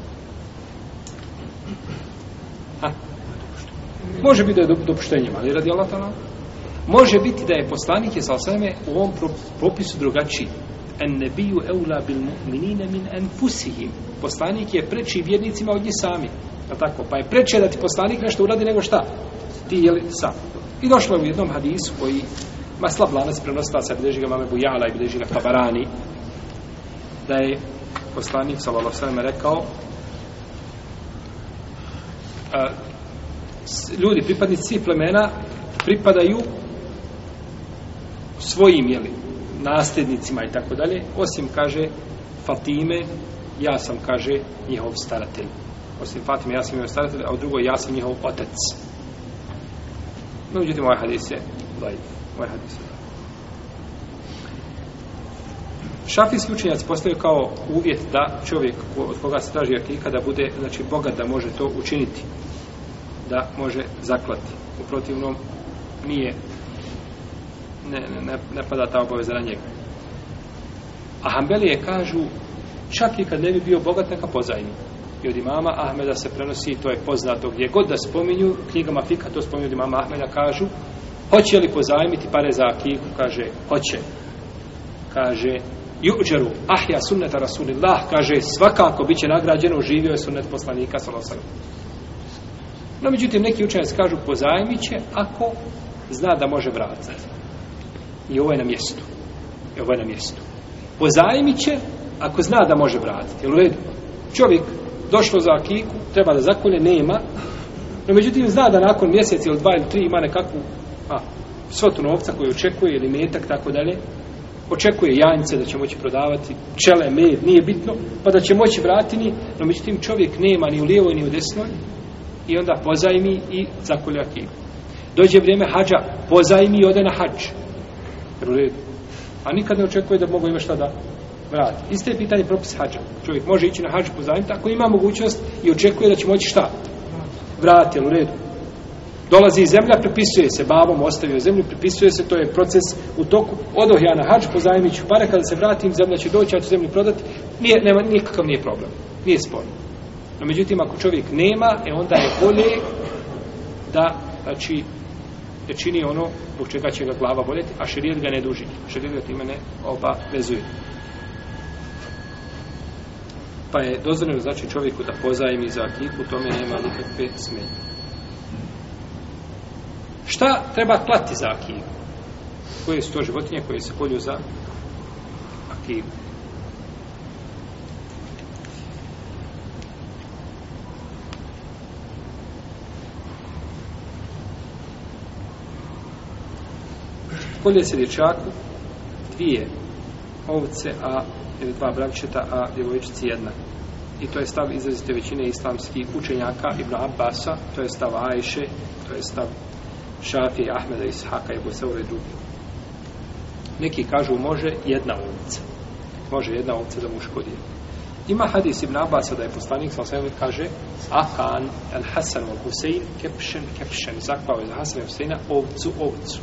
Može biti da je dopuštenje, ali radi Allah te alanu. Može biti da je poslanik je sa sveme u ovom propisu drugačiji en nebiju eula bil mu'minine min en fusihim. Poslanik je preči vjernicima od njih sami. Je tako? Pa je preče da ti poslanik nešto uradi nego šta? Ti je li sam? I došlo je u jednom hadisu koji ma slab lanac prenosila sa bideži ga mame Bujala i bideži ga Tabarani da je poslanik sallallahu sallam rekao a, ljudi, pripadnici plemena pripadaju svojim, jeli, nasljednicima i tako dalje, osim, kaže, Fatime, ja sam, kaže, njihov staratelj. Osim Fatime, ja sam njihov staratelj, a u drugoj, ja sam njihov otec. No, uđutim, ovaj hadis je dojiv. Ovaj hadis je Šafijski učenjac postaju kao uvjet da čovjek od koga se traži akika da bude znači, bogat da može to učiniti da može zaklati u protivnom nije ne, ne, ne, ne pada ta obaveza na njega. A Hanbelije kažu, čak i kad ne bi bio bogat, neka pozajmi. I od imama Ahmeda se prenosi, to je poznato gdje god da spominju, knjigama Fika to spominju od imama Ahmeda, kažu, hoće li pozajmiti pare za akiku? Kaže, hoće. Kaže, juđeru, ahja sunneta rasulillah, kaže, svakako bit će nagrađeno, živio je sunnet poslanika, salosan. No, međutim, neki učenjaci kažu, pozajmit će ako zna da može vratiti. I ovo je na mjestu. I ovo je na mjestu. Pozajmit će, ako zna da može vratiti. Jel u redu? Čovjek došlo za akiku, treba da zakolje, nema. No, međutim, zna da nakon mjesec ili dva ili tri ima nekakvu a, svotu novca koju očekuje ili metak, tako dalje. Očekuje janjce da će moći prodavati, čele, med, nije bitno, pa da će moći vratiti. No, međutim, čovjek nema ni u lijevoj, ni u desnoj. I onda pozajmi i zakolje akiku. Dođe vrijeme hađa, pozajmi i ode na hađu jer u redu. A nikad ne očekuje da mogu ima šta da vrati. Isto je pitanje propis hađa. Čovjek može ići na hađu po zajim, tako ima mogućnost i očekuje da će moći šta? Vrati, jel u redu. Dolazi iz zemlja, prepisuje se babom, ostavio zemlju, prepisuje se, to je proces u toku. Odoh ja na hađ, pozajmiću pare, kada se vratim, zemlja će doći, ja ću zemlju prodati. Nije, nema, nikakav nije problem. Nije sporno. No, međutim, ako čovjek nema, e onda je bolje da, znači, ne čini ono zbog čega će ga glava boljeti, a širijet ga ne duži. Širijet ga time ne oba vezuje. Pa je dozvoljeno znači čovjeku da pozajmi za kliku, tome nema nikakve smenje. Šta treba klati za akivu? Koje su to životinje koje se kolju za akivu? kolje se dječaku dvije ovce, a ili dva bravčeta, a djevojčici jedna. I to je stav izrazite većine islamskih učenjaka Ibn Abbasa, to je stav Ajše, to je stav Šafije, Ahmeda, Ishaka i Bosaure i drugi. Neki kažu može jedna ovca. Može jedna ovca da mu škodi. Ima hadis Ibn Abbasa da je poslanik sa osvijem kaže Akan el Hasan wa Husein kepšen kepšen zakvao je za Hasan i Huseina ovcu ovcu.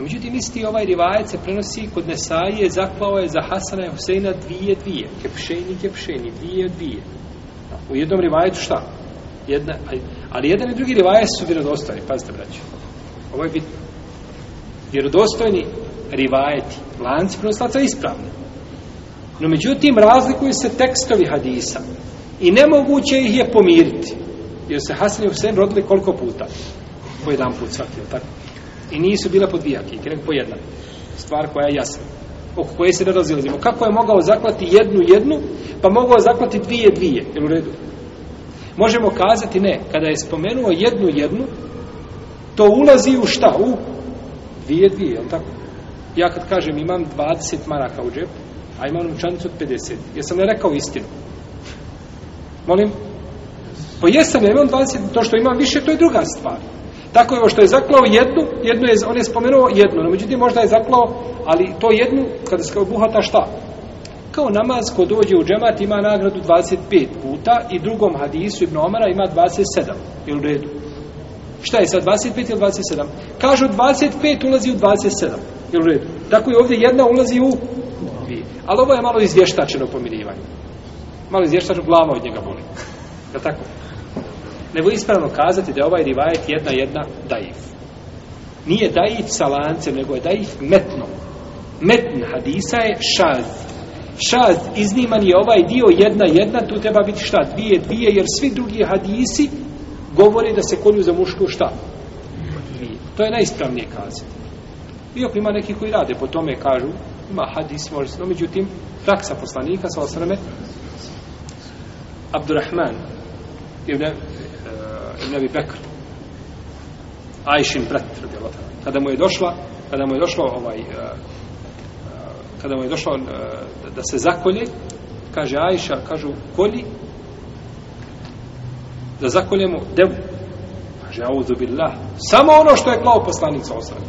Dakle, međutim, isti ovaj rivajet se prenosi kod Nesaije, zaklao je za Hasana i Huseina dvije, dvije. Kepšeni, kepšeni, dvije, dvije. U jednom rivajetu šta? Jedna, ali jedan i drugi rivajet su vjerodostojni, pazite, braće. Ovo je bitno. Vjerodostojni rivajeti, lanci prenoslaca ispravni. No, međutim, razlikuju se tekstovi hadisa i nemoguće ih je pomiriti. Jer se Hasan i Husein rodili koliko puta? Po jedan put svaki, tako? I nisu bila po dvije akike, nego po jedna. Stvar koja je jasna. Oko koje se ne razilazimo. Kako je mogao zaklati jednu jednu, pa mogao zaklati dvije dvije. Jel u redu? Možemo kazati ne. Kada je spomenuo jednu jednu, to ulazi u šta? U dvije dvije, jel tako? Ja kad kažem imam 20 maraka u džepu, a imam novčanicu od 50. Jesam ne rekao istinu? Molim? Pa jesam, ja imam 20, to što imam više, to je druga stvar. Tako je ovo što je zaklao jednu, jednu je, on je spomenuo jednu, no međutim možda je zaklao, ali to jednu, kada se obuhata šta? Kao namaz ko dođe u džemat ima nagradu 25 puta i drugom hadisu Ibn Omara ima 27, je u redu? Šta je sad, 25 ili 27? Kažu 25 ulazi u 27, je u redu? Tako je ovdje jedna ulazi u dvije. Ali ovo je malo izvještačeno pomirivanje. Malo izvještačeno, glava od njega boli. Je tako? nego ispravno kazati da je ovaj rivajet jedna jedna dajif. Nije dajif sa lancem, nego je dajif metnom. Metn hadisa je šaz. Šaz izniman je ovaj dio jedna jedna, tu treba biti šta? Dvije, dvije, jer svi drugi hadisi govore da se kolju za mušku šta? Dvije. To je najispravnije kazati. Iako ima neki koji rade, po tome kažu, ima hadis, može se, no međutim, praksa poslanika, sa osreme, Abdurrahman, ibn Abi Bekr. Ajšin brat, radi Allah. Kada mu je došla, kada mu je došla ovaj, uh, eh, kada eh, mu je došla uh, da se zakolje, kaže Ajša, kažu, koli, da zakoljemo devu. Kaže, audu billah, samo ono što je klao poslanica osrani.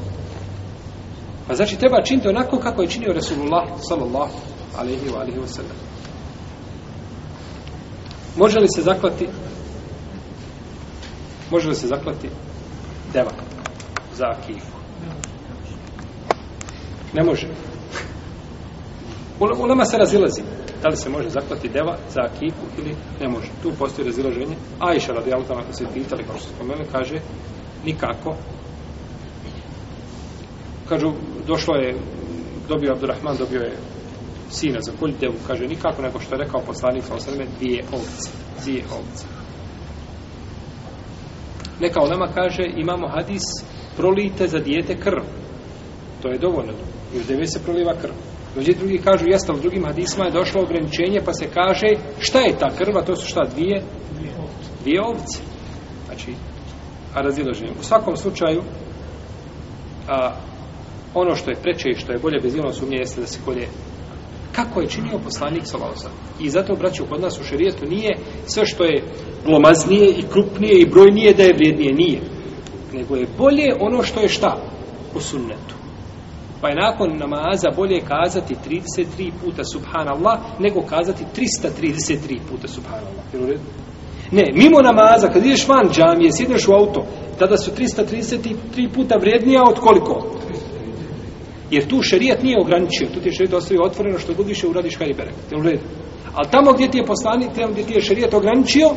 Pa znači, treba činiti onako kako je činio Resulullah, sallallahu alaihi wa alaihi wa sallam. Može li se zaklati Može li se zaklati deva za kifu? Ne može. U nama se razilazi. Da li se može zaklati deva za kifu ili ne može. Tu postoji razilaženje. Ajša radi Alta, ako se pitali, kao što se spomenuli, kaže nikako. Kažu, došlo je, dobio Abdurrahman, dobio je sina za kolj devu. Kaže, nikako, nego što je rekao poslanik sa osreme, dvije ovce. Dvije ovce neka olema kaže imamo hadis prolijte za dijete krv to je dovoljno i u zemlji se proliva krv Ljudi drugi kažu, jeste, u drugim hadisma je došlo ograničenje, pa se kaže, šta je ta krva, to su šta, dvije? Dvije ovce. Znači, a razdiloženje. U svakom slučaju, a, ono što je preče i što je bolje bez ilom sumnje, jeste da se kolje kako je činio poslanik Salosa. I zato, braću, kod nas u šarijetu nije sve što je glomaznije i krupnije i brojnije da je vrijednije, nije. Nego je bolje ono što je šta u sunnetu. Pa je nakon namaza bolje kazati 33 puta subhanallah nego kazati 333 puta subhanallah. Jel u redu? Ne, mimo namaza, kad ideš van džamije, sjedneš u auto, tada su 333 puta vrijednija od koliko? Jer tu šerijat nije ograničio, tu ti je šerijat ostavio otvoreno što god više uradiš kaj bere. Jel u redu? Ali tamo gdje ti je poslani, tamo gdje ti je šerijat ograničio,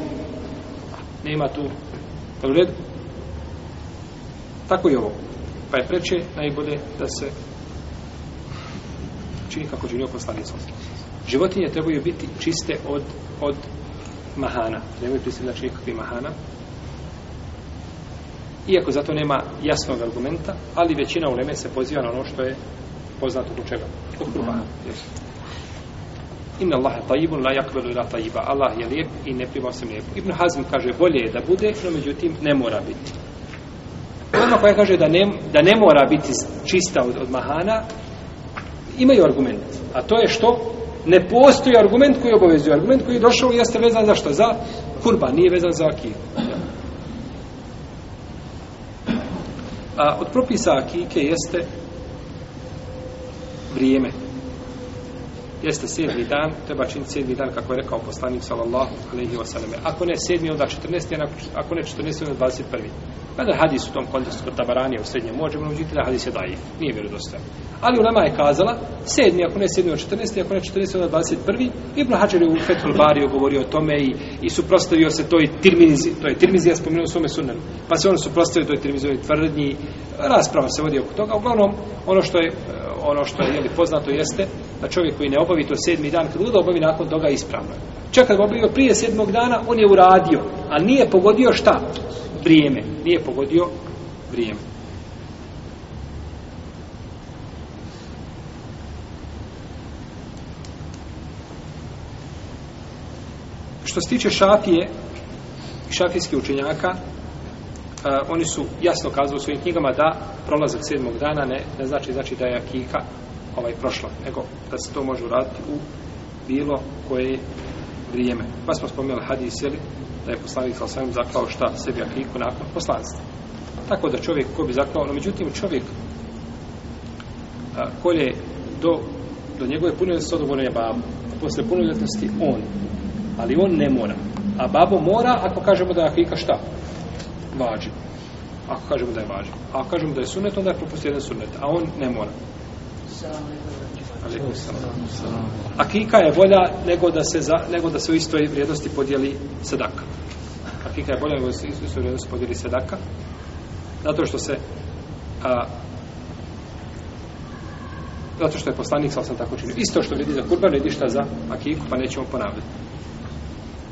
nema tu. Jel u redu? Tako i ovo. Pa je preče najbolje da se čini kako će njoj poslani sosti. Životinje trebaju biti čiste od, od mahana. Nemoj prisjeti znači na čini kakvi mahana. Iako zato nema jasnog argumenta, ali većina uleme se poziva na ono što je poznato kod čega. Kod kurbana. Inna Allahe tajibun la yakbelu ila tajiba. Allah je lijep i ne prima se lijepo. Ibn Hazm kaže bolje je da bude, no međutim ne mora biti. Ono koja kaže da ne, da ne mora biti čista od, od mahana, imaju argument. A to je što? Ne postoji argument koji obavezuje. Argument koji je došao jeste vezan za što? Za kurban, nije vezan za akiju. A od propisa akike jeste vrijeme. Jeste sedmi dan, treba činiti sedmi dan, kako je rekao poslanik, sallallahu alaihi wa sallam. Ako ne sedmi, onda četrnesti, ako ne četrnesti, onda dvadeset prvi. Kada hadis u tom kontekstu kod Tabaranija u srednjem može, ono uđite da hadis je dajiv, nije vjerodostav. Ali u nama je kazala, sedmi, ako ne sedmi od četrnesti, ako ne četrnesti od dvadeset prvi, Ibn Hađar je u Fethul Bariju govorio o tome i, i suprostavio se toj tirmizi, to je tirmizi, ja spomenuo u svome sunanu, pa se ono suprostavio toj tirmizi, ovoj tvrdnji, rasprava se vodi oko toga, uglavnom, ono što je, ono što je jeli, poznato jeste da čovjek koji ne obavi to sedmi dan, kad luda obavi nakon toga ispravno. Čak kad obavio prije sedmog dana, on je uradio, a nije pogodio šta? vrijeme. Nije pogodio vrijeme. Što se tiče šafije i šafijskih učenjaka, a, oni su jasno kazali u svojim knjigama da prolazak sedmog dana ne, ne znači, znači da je akika ovaj prošla, nego da se to može uraditi u bilo koje vrijeme. Pa smo spomenuli hadis, jeli, da je poslanik sa svojim zaklao šta sebi akiku nakon poslanstva. Tako da čovjek ko bi zaklao, no međutim čovjek a, kolje do, do njegove punoljetnosti odgovorenja babu, a posle punoljetnosti on, ali on ne mora. A babo mora ako kažemo da je akika šta? Vađi. Ako kažemo da je vađi. A ako kažemo da je sunet, onda je propustio jedan sunet, a on ne mora. Salam. Akika je bolja nego da se, za, nego da se u istoj vrijednosti podijeli sadaka. Akika je bolja nego da se u istoj vrijednosti podijeli sadaka. Zato što se a, zato što je poslanik sa sam tako činio. Isto što vidi za kurban, vidi šta za akiku, pa nećemo ponavljati.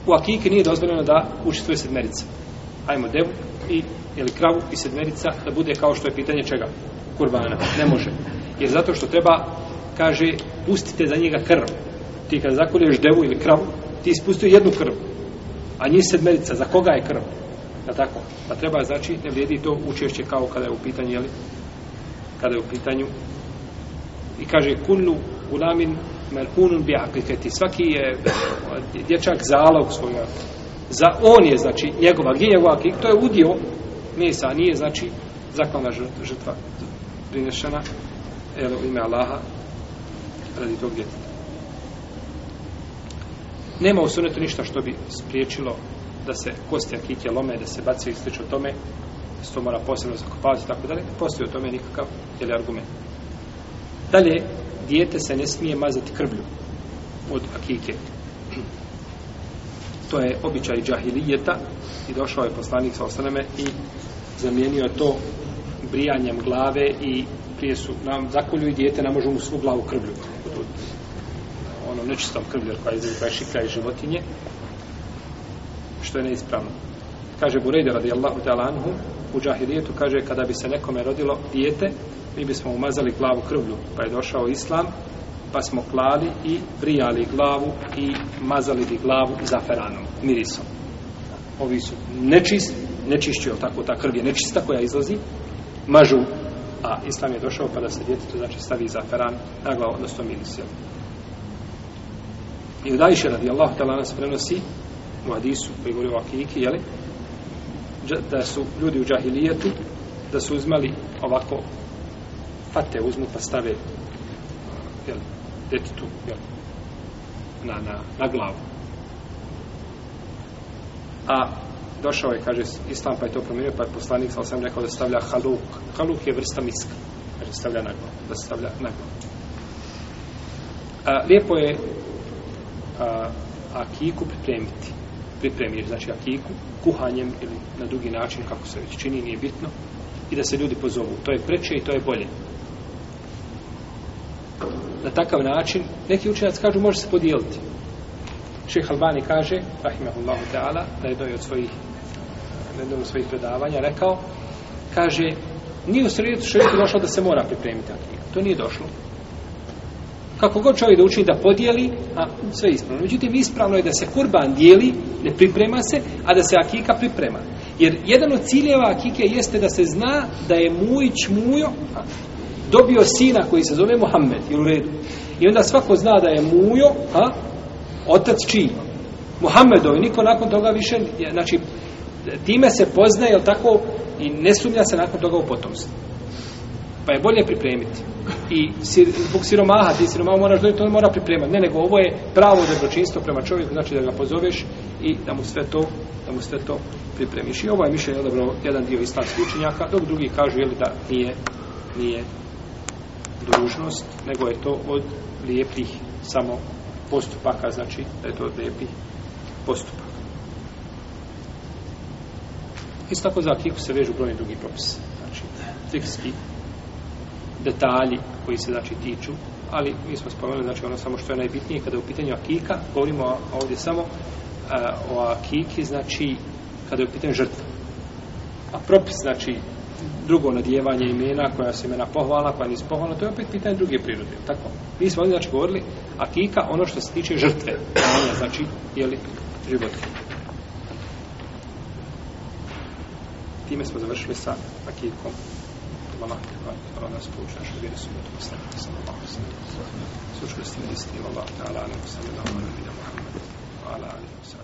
U akiki nije dozvoljeno da učestvuje sedmerica. Ajmo devu i, ili kravu i sedmerica da bude kao što je pitanje čega? Kurbana. Ne može. Jer zato što treba kaže, pustite za njega krv. Ti kada zakolješ devu ili kravu, ti ispustuju jednu krv. A njih sedmerica, za koga je krv? Da tako? Pa treba, znači, ne vrijedi to učešće kao kada je u pitanju, jeli? Kada je u pitanju. I kaže, kunnu ulamin merkunun bi aplikati. Svaki je eh, dječak zalog svoja. Za on je, znači, njegova. Gdje je njegova? To je udio mesa, a nije, znači, zaklana žrtva prinešena, jel, u ime Allaha, radi tog djeteta. Nema u sunetu ništa što bi spriječilo da se kosti akike lome, da se baci i slično tome, da se to mora posebno zakopavati i tako dalje. Ne postoji o tome nikakav jeli, argument. Dalje, dijete se ne smije mazati krvlju od akike. To je običaj džahilijeta i došao je poslanik sa osaneme i zamijenio je to brijanjem glave i prije su nam zakolju i dijete namožu mu svu glavu krvlju poput ono nečistom krvlju koja izgleda kraj šikra i životinje što je neispravno kaže Burejde radijallahu ta'ala anhu u džahirijetu kaže kada bi se nekome rodilo dijete mi bismo umazali glavu krvlju pa je došao islam pa smo klali i vrijali glavu i mazali bi glavu zaferanom, mirisom ovi su nečist nečišćuju tako ta krv je nečista koja izlazi mažu a islam je došao pa da se djetetu znači stavi za feran na glavu, odnosno mirisel. I u dajše radi Allah tala nas prenosi u hadisu koji govori o akiki, jeli, da su ljudi u džahilijetu, da su uzmali ovako fate uzmu pa stave jel, djetetu jel, na, na, na glavu. A došao je, kaže, Islam pa je to promijenio, pa je poslanik sa osam rekao da stavlja haluk. Haluk je vrsta miska. Kaže, stavlja na glavu. Da stavlja na glavu. lijepo je a, akiku pripremiti. Pripremiti, znači akiku, kuhanjem ili na drugi način, kako se već čini, nije bitno. I da se ljudi pozovu. To je preče i to je bolje na takav način, neki učenjaci kažu može se podijeliti. Šeh Albani kaže, rahimahullahu ta'ala, da je doj od svojih na jednom od svojih predavanja rekao, kaže, nije u sredicu šeštu došlo da se mora pripremiti akida. To nije došlo. Kako god čovjek da učini da podijeli, a sve je ispravno. Međutim, ispravno je da se kurban dijeli, ne priprema se, a da se akika priprema. Jer jedan od ciljeva akike jeste da se zna da je Mujić Mujo a, dobio sina koji se zove Muhammed, ili u redu. I onda svako zna da je Mujo, a, otac čiji? Muhammedovi, niko nakon toga više, znači, time se poznaje, jel tako, i ne sumnja se nakon toga u potomstvu. Pa je bolje pripremiti. I sir, zbog siromaha, ti siromaha moraš dobiti, on mora pripremati. Ne, nego ovo je pravo dobročinstvo prema čovjeku, znači da ga pozoveš i da mu sve to, da mu sve to pripremiš. I ovo je mišljenje, dobro, jedan dio islamskih učenjaka, dok drugi kažu, jel da nije, nije dužnost, nego je to od lijepih samo postupaka, znači da je to od lijepih postupaka. Isto tako za akiku se vežu brojni drugi propisi. Znači, fikski detalji koji se znači tiču, ali mi smo spomenuli znači ono samo što je najbitnije kada je u pitanju akika, govorimo ovdje samo e, o akiki, znači kada je u pitanju žrtva. A propis znači drugo nadjevanje imena koja se imena pohvala, koja nisi pohvala, to je opet pitanje druge prirode. Tako, mi smo ovdje znači govorili akika ono što se tiče žrtve, znači, jeli, životinje. time smo završili sa akidkom. Allah, Allah nas pouči naše vjere su mjetu postavljati sa Allah. Sučko ste mi isti, Allah, ta'ala, ne posebno, da vam ne vidimo. Hvala, ali, sa